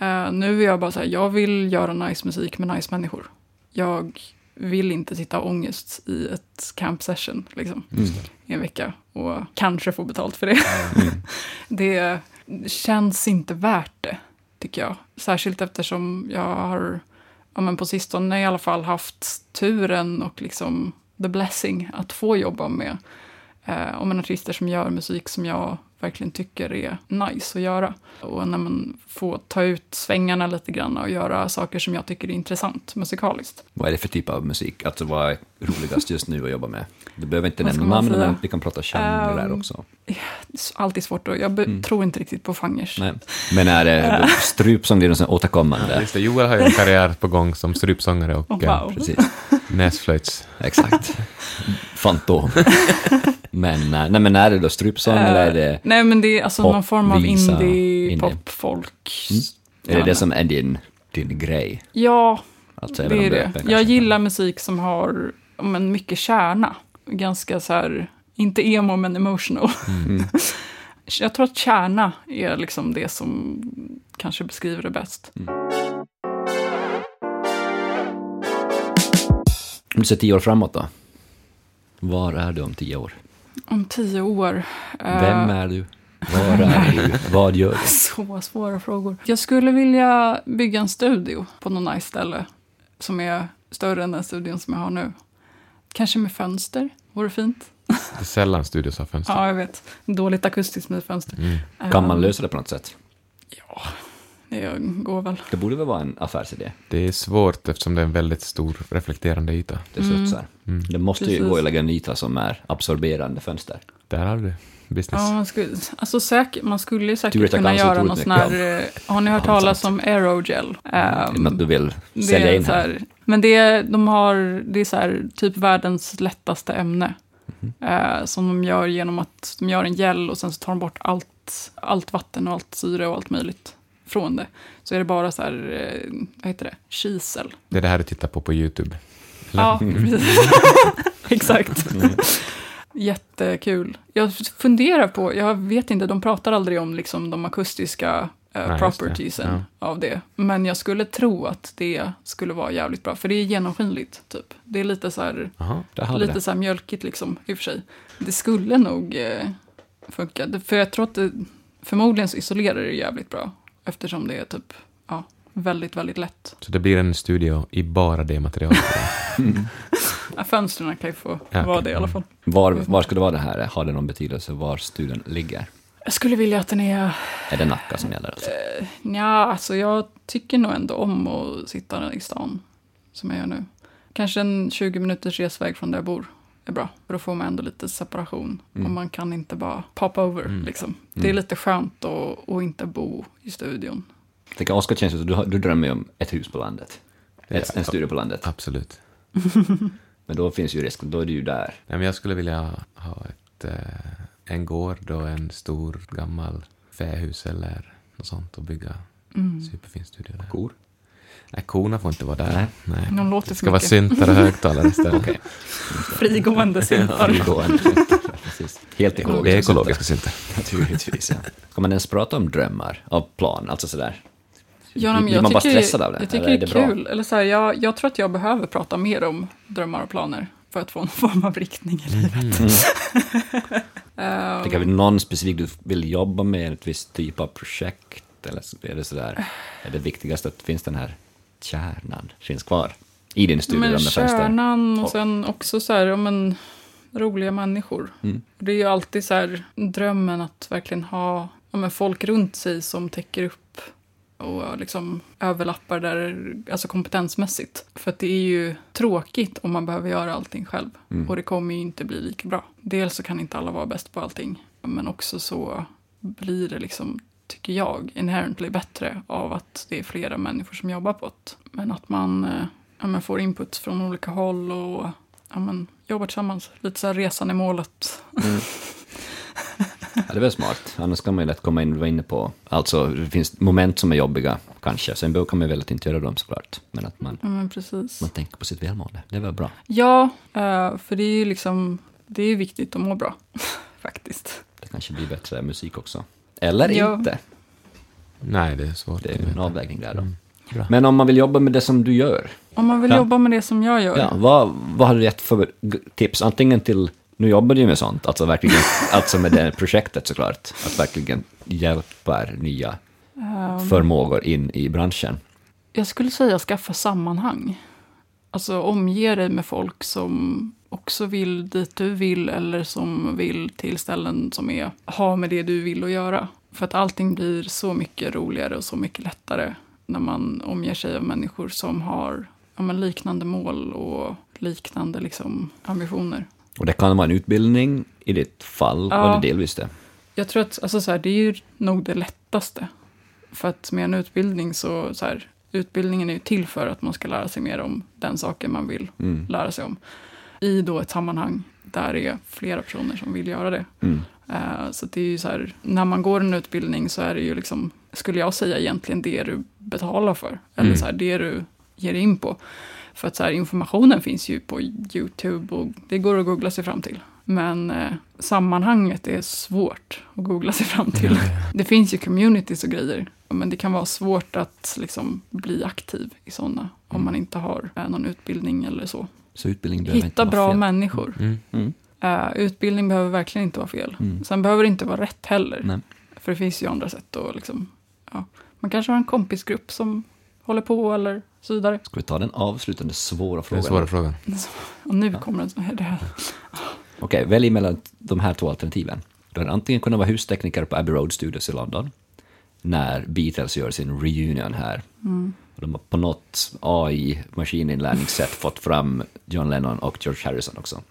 Uh, nu är jag bara så här, jag vill göra nice musik med nice människor. Jag vill inte sitta ångest i ett camp session liksom i en vecka och kanske få betalt för det. [laughs] det känns inte värt det, tycker jag. Särskilt eftersom jag har ja, men på sistone i alla fall haft turen och liksom the blessing att få jobba med eh, om en artister som gör musik som jag verkligen tycker är nice att göra. Och när man får ta ut svängarna lite grann och göra saker som jag tycker är intressant musikaliskt. Vad är det för typ av musik? Alltså vad är roligast just nu att jobba med? Du behöver inte nämna man namn, säga? men vi kan prata genrer Ehm, också. Det är alltid svårt och jag be- tror inte riktigt på genrer. Nej. Men är det [laughs] strupsång, det är något sånt återkommande? Just det, Joel har ju en karriär på gång som strypsångare och Oh, eh, wow. Precis, näsflöjts. exakt. [laughs] Fantom. [laughs] men, eh, nej, men är det då strupsång eller är det, Eh, Nej, men det är alltså pop, någon form av visa, indie, folk. är det det som är din, din grej? Ja, Alltså, det är det. öppen Jag gillar musik som har ja, men, mycket kärna. Ganska så här, inte emo men emotional. Mm. [laughs] Jag tror att kärna är liksom det som kanske beskriver det bäst. Om du ser tio år framåt då? Var är du om tio år? Om tio år. eh, Vem är du? Var är du? Vad gör du? [laughs] Så svåra frågor. Jag skulle vilja bygga en studio på något nice ställe som är större än den studion som jag har nu. Kanske med fönster, vore fint. Det är sällan studios har fönster. Ja, jag vet. Dåligt akustiskt med fönster. Mm. Kan man Eh, lösa det på något sätt? Ja, det går väl. Det borde väl vara en affärsidé? Det är svårt eftersom det är en väldigt stor reflekterande yta. Det studsar. Mm. Det måste ju Precis. gå att lägga en yta som är absorberande fönster. Där har du business. Ja, man skulle, alltså säkert, man skulle ju säkert att kunna göra någon sån här... eh, Har ni hört Ja, talas om aerogel? Ehm, Något du vill sälja in här. här, men det, de har, det är så här, typ världens lättaste ämne. Mhm. Eh, som de gör genom att de gör en gel och sen så tar de bort allt, allt vatten och allt syre och allt möjligt från det. Så är det bara så här, eh, vad heter det, kisel. Det är det här du tittar på på YouTube. Eller? Ja, precis. [laughs] Exakt. Jättekul. Jag funderar på, jag vet inte, de pratar aldrig om liksom de akustiska eh, Nej, just det. propertiesen av det. Men jag skulle tro att det skulle vara jävligt bra, för det är genomskinligt, typ. Det är lite så här, vi lite det. så här mjölkigt liksom, i och för sig. Det skulle nog eh, funka, för jag tror att det, förmodligen så isolerar det jävligt bra, eftersom det är typ, ja, väldigt, väldigt lätt. Så det blir en studio i bara det materialet. [laughs] Ja, fönstren kan ju få Ja, vara det i alla fall. Var, var ska det vara det här? Har det någon betydelse var studion ligger? Jag skulle vilja att den är Är det Nacka som gäller? Alltså? Ja, alltså jag tycker nog ändå om att sitta i stan, som jag gör nu. Kanske en 20 minuters resväg från där jag bor är bra. För då får man ändå lite separation. Mm. Och man kan inte bara pop over. Mm. Liksom. Det är Mm. lite skönt att, att inte bo i studion. Jag tänker, Oskar känns som du, du drömmer ju om ett hus på landet. Det Ett, är- en studio på landet. Absolut. [laughs] Men då finns ju risken, då är du ju där. Nej, men jag skulle vilja ha ett, eh, en gård och en stor gammal fähus eller något sånt och bygga Mm. superfin studio där. Kor. Nej, korna får inte vara där. Nej. Nej. De låter Det ska vara syntar och högtalare istället. [laughs] Okej. Frigående syntar. Frigående. Precis. Helt ekologiskt. Det är ekologiska syntar. Naturligtvis, ja. Ska man ens prata om drömmar av plan, alltså sådär? Ja, men Blir jag man bara tycker, stressad av det? Jag tycker Eller det är det bra? kul. Eller så här, jag, jag tror att jag behöver prata mer om drömmar och planer för att få en [laughs] form av riktning i livet. [laughs] Ehm, Tänker vi någon specifik du vill jobba med, ett visst typ av projekt? Eller är det sådär, är det viktigast att finns den här kärnan finns kvar i din studio men kärnan Och- och sen också så här, ja, men, roliga människor. Mm. Det är ju alltid så här drömmen att verkligen ha ja, men, folk runt sig som täcker upp och liksom överlappar där, alltså kompetensmässigt. För att det är ju tråkigt om man behöver göra allting själv. Mm. Och det kommer ju inte bli lika bra. Dels så kan inte alla vara bäst på allting. Men också så blir det liksom, tycker jag, inherently bättre av att det är flera människor som jobbar på det. Men att man, eh, ja, men får input från olika håll och ja, men, jobbar tillsammans. Lite så här resan i målet. [laughs] Ja, det är väl smart, annars kan man ju lätt komma in, du var inne på, alltså det finns moment som är jobbiga kanske, sen kan man väl att inte göra dem såklart, men att man, Ja, men man tänker på sitt välmående, det är väl bra. Ja, eh, för det är ju liksom, det är viktigt att må bra. [laughs] Faktiskt. Det kanske blir bättre musik också. Eller Ja. inte, Nej, det är svårt. det är ju en avvägning där då. Mm. Men om man vill jobba med det som du gör, Om man vill Ja. jobba med det som jag gör. Ja, vad, vad har du gett för tips? Antingen till, nu jobbar du ju med sånt, alltså verkligen, [laughs] alltså med det projektet såklart, att verkligen hjälpa nya Ehm, förmågor in i branschen. Jag skulle säga skaffa sammanhang. Alltså omge dig med folk som också vill dit du vill eller som vill till ställen som är, har med det du vill att göra. För att allting blir så mycket roligare och så mycket lättare när man omger sig av människor som har ja, men liknande mål och liknande liksom, ambitioner. Och det kan vara en utbildning i ditt fall, Ja. och det delvis det. Jag tror att alltså, så här, det är ju nog det lättaste. För att med en utbildning så, så här, utbildningen är ju till för att man ska lära sig mer om den saken man vill Mm. lära sig om. I då ett sammanhang där det är flera personer som vill göra det. Mm. Eh, så det är ju så här, när man går en utbildning så är det ju liksom, skulle jag säga egentligen det du betalar för. Eller Mm. så här, det du ger in på. För att så här, informationen finns ju på YouTube och det går att googla sig fram till. Men eh, sammanhanget är svårt att googla sig fram till. Det finns ju communities och grejer. Men det kan vara svårt att liksom, bli aktiv i sådana. Om man inte har eh, någon utbildning eller så. Så utbildning behöver inte Hitta vara bra fel. människor. Mm. Mm. Eh, utbildning behöver verkligen inte vara fel. Mm. Sen behöver det inte vara rätt heller. Nej. För det finns ju andra sätt att liksom, ja. Man kanske har en kompisgrupp som håller på eller så vidare. Ska vi ta den avslutande svåra Den frågan? svåra frågan. [laughs] Och nu kommer en sån här. Okej, välj mellan de här två alternativen. Du hade antingen kunnat vara hustekniker på Abbey Road Studios i London, när Beatles gör sin reunion här. Och de har på något AI-maskininlärningssätt fått fram John Lennon och George Harrison också.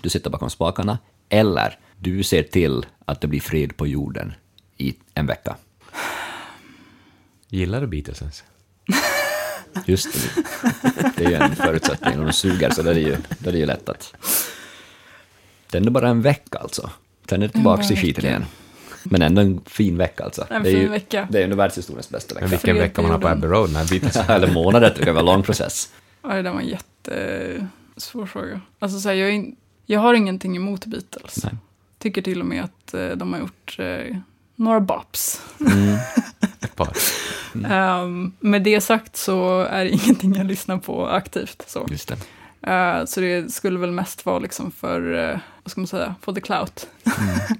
Du sitter bakom spakarna, eller du ser till att det blir fred på jorden i en vecka. Gillar du Beatles ens? [laughs] Just det, det är ju en förutsättning. Om de suger så då är det ju, då är det ju lätt att... Det är bara en vecka alltså. Sen är det tillbaka till skiten vecka. igen. Men ändå en fin vecka alltså. En det är fin ju, vecka. Det är ändå världshistoriens bästa Men vecka. vilken Fred vecka man har på Abbey Road när Beatles... [laughs] Eller månader, det kan vara en lång process. Ja, det där var en jättesvår fråga. Alltså, så här, jag, in, jag har ingenting emot Beatles. Nej. Tycker till och med att eh, de har gjort eh, några bops. Mm. [laughs] Ett par. Ehm, med det sagt så är det ingenting jag lyssnar på aktivt. Så, Just det. Eh, så det skulle väl mest vara liksom för, eh, vad ska man säga, for the clout.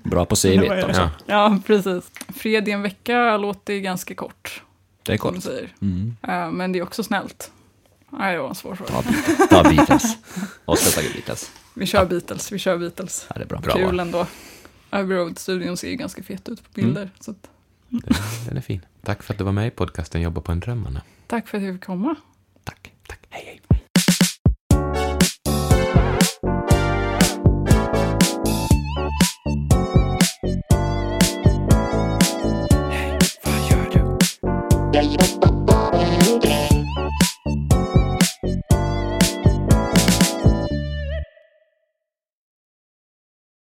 Bra på CV [laughs] det? också. Ja. Ja, precis. Fred i en vecka låter ganska kort, Det är kort. Mm. Eh, men det är också snällt. Nej, det var en svår fråga. Ta, ta Beatles. [laughs] Oskar har tagit Beatles. Vi kör Beatles, vi kör Beatles. Ja, det är bra. Bra Kul ändå. Abbey Road-studion ser ju ganska fet ut på bilder. Så att, Den, den är fin. Tack för att du var med i podcasten Jobba på en dröm, Anna. tack för att jag fick komma. Tack. Tack. Hej, hej.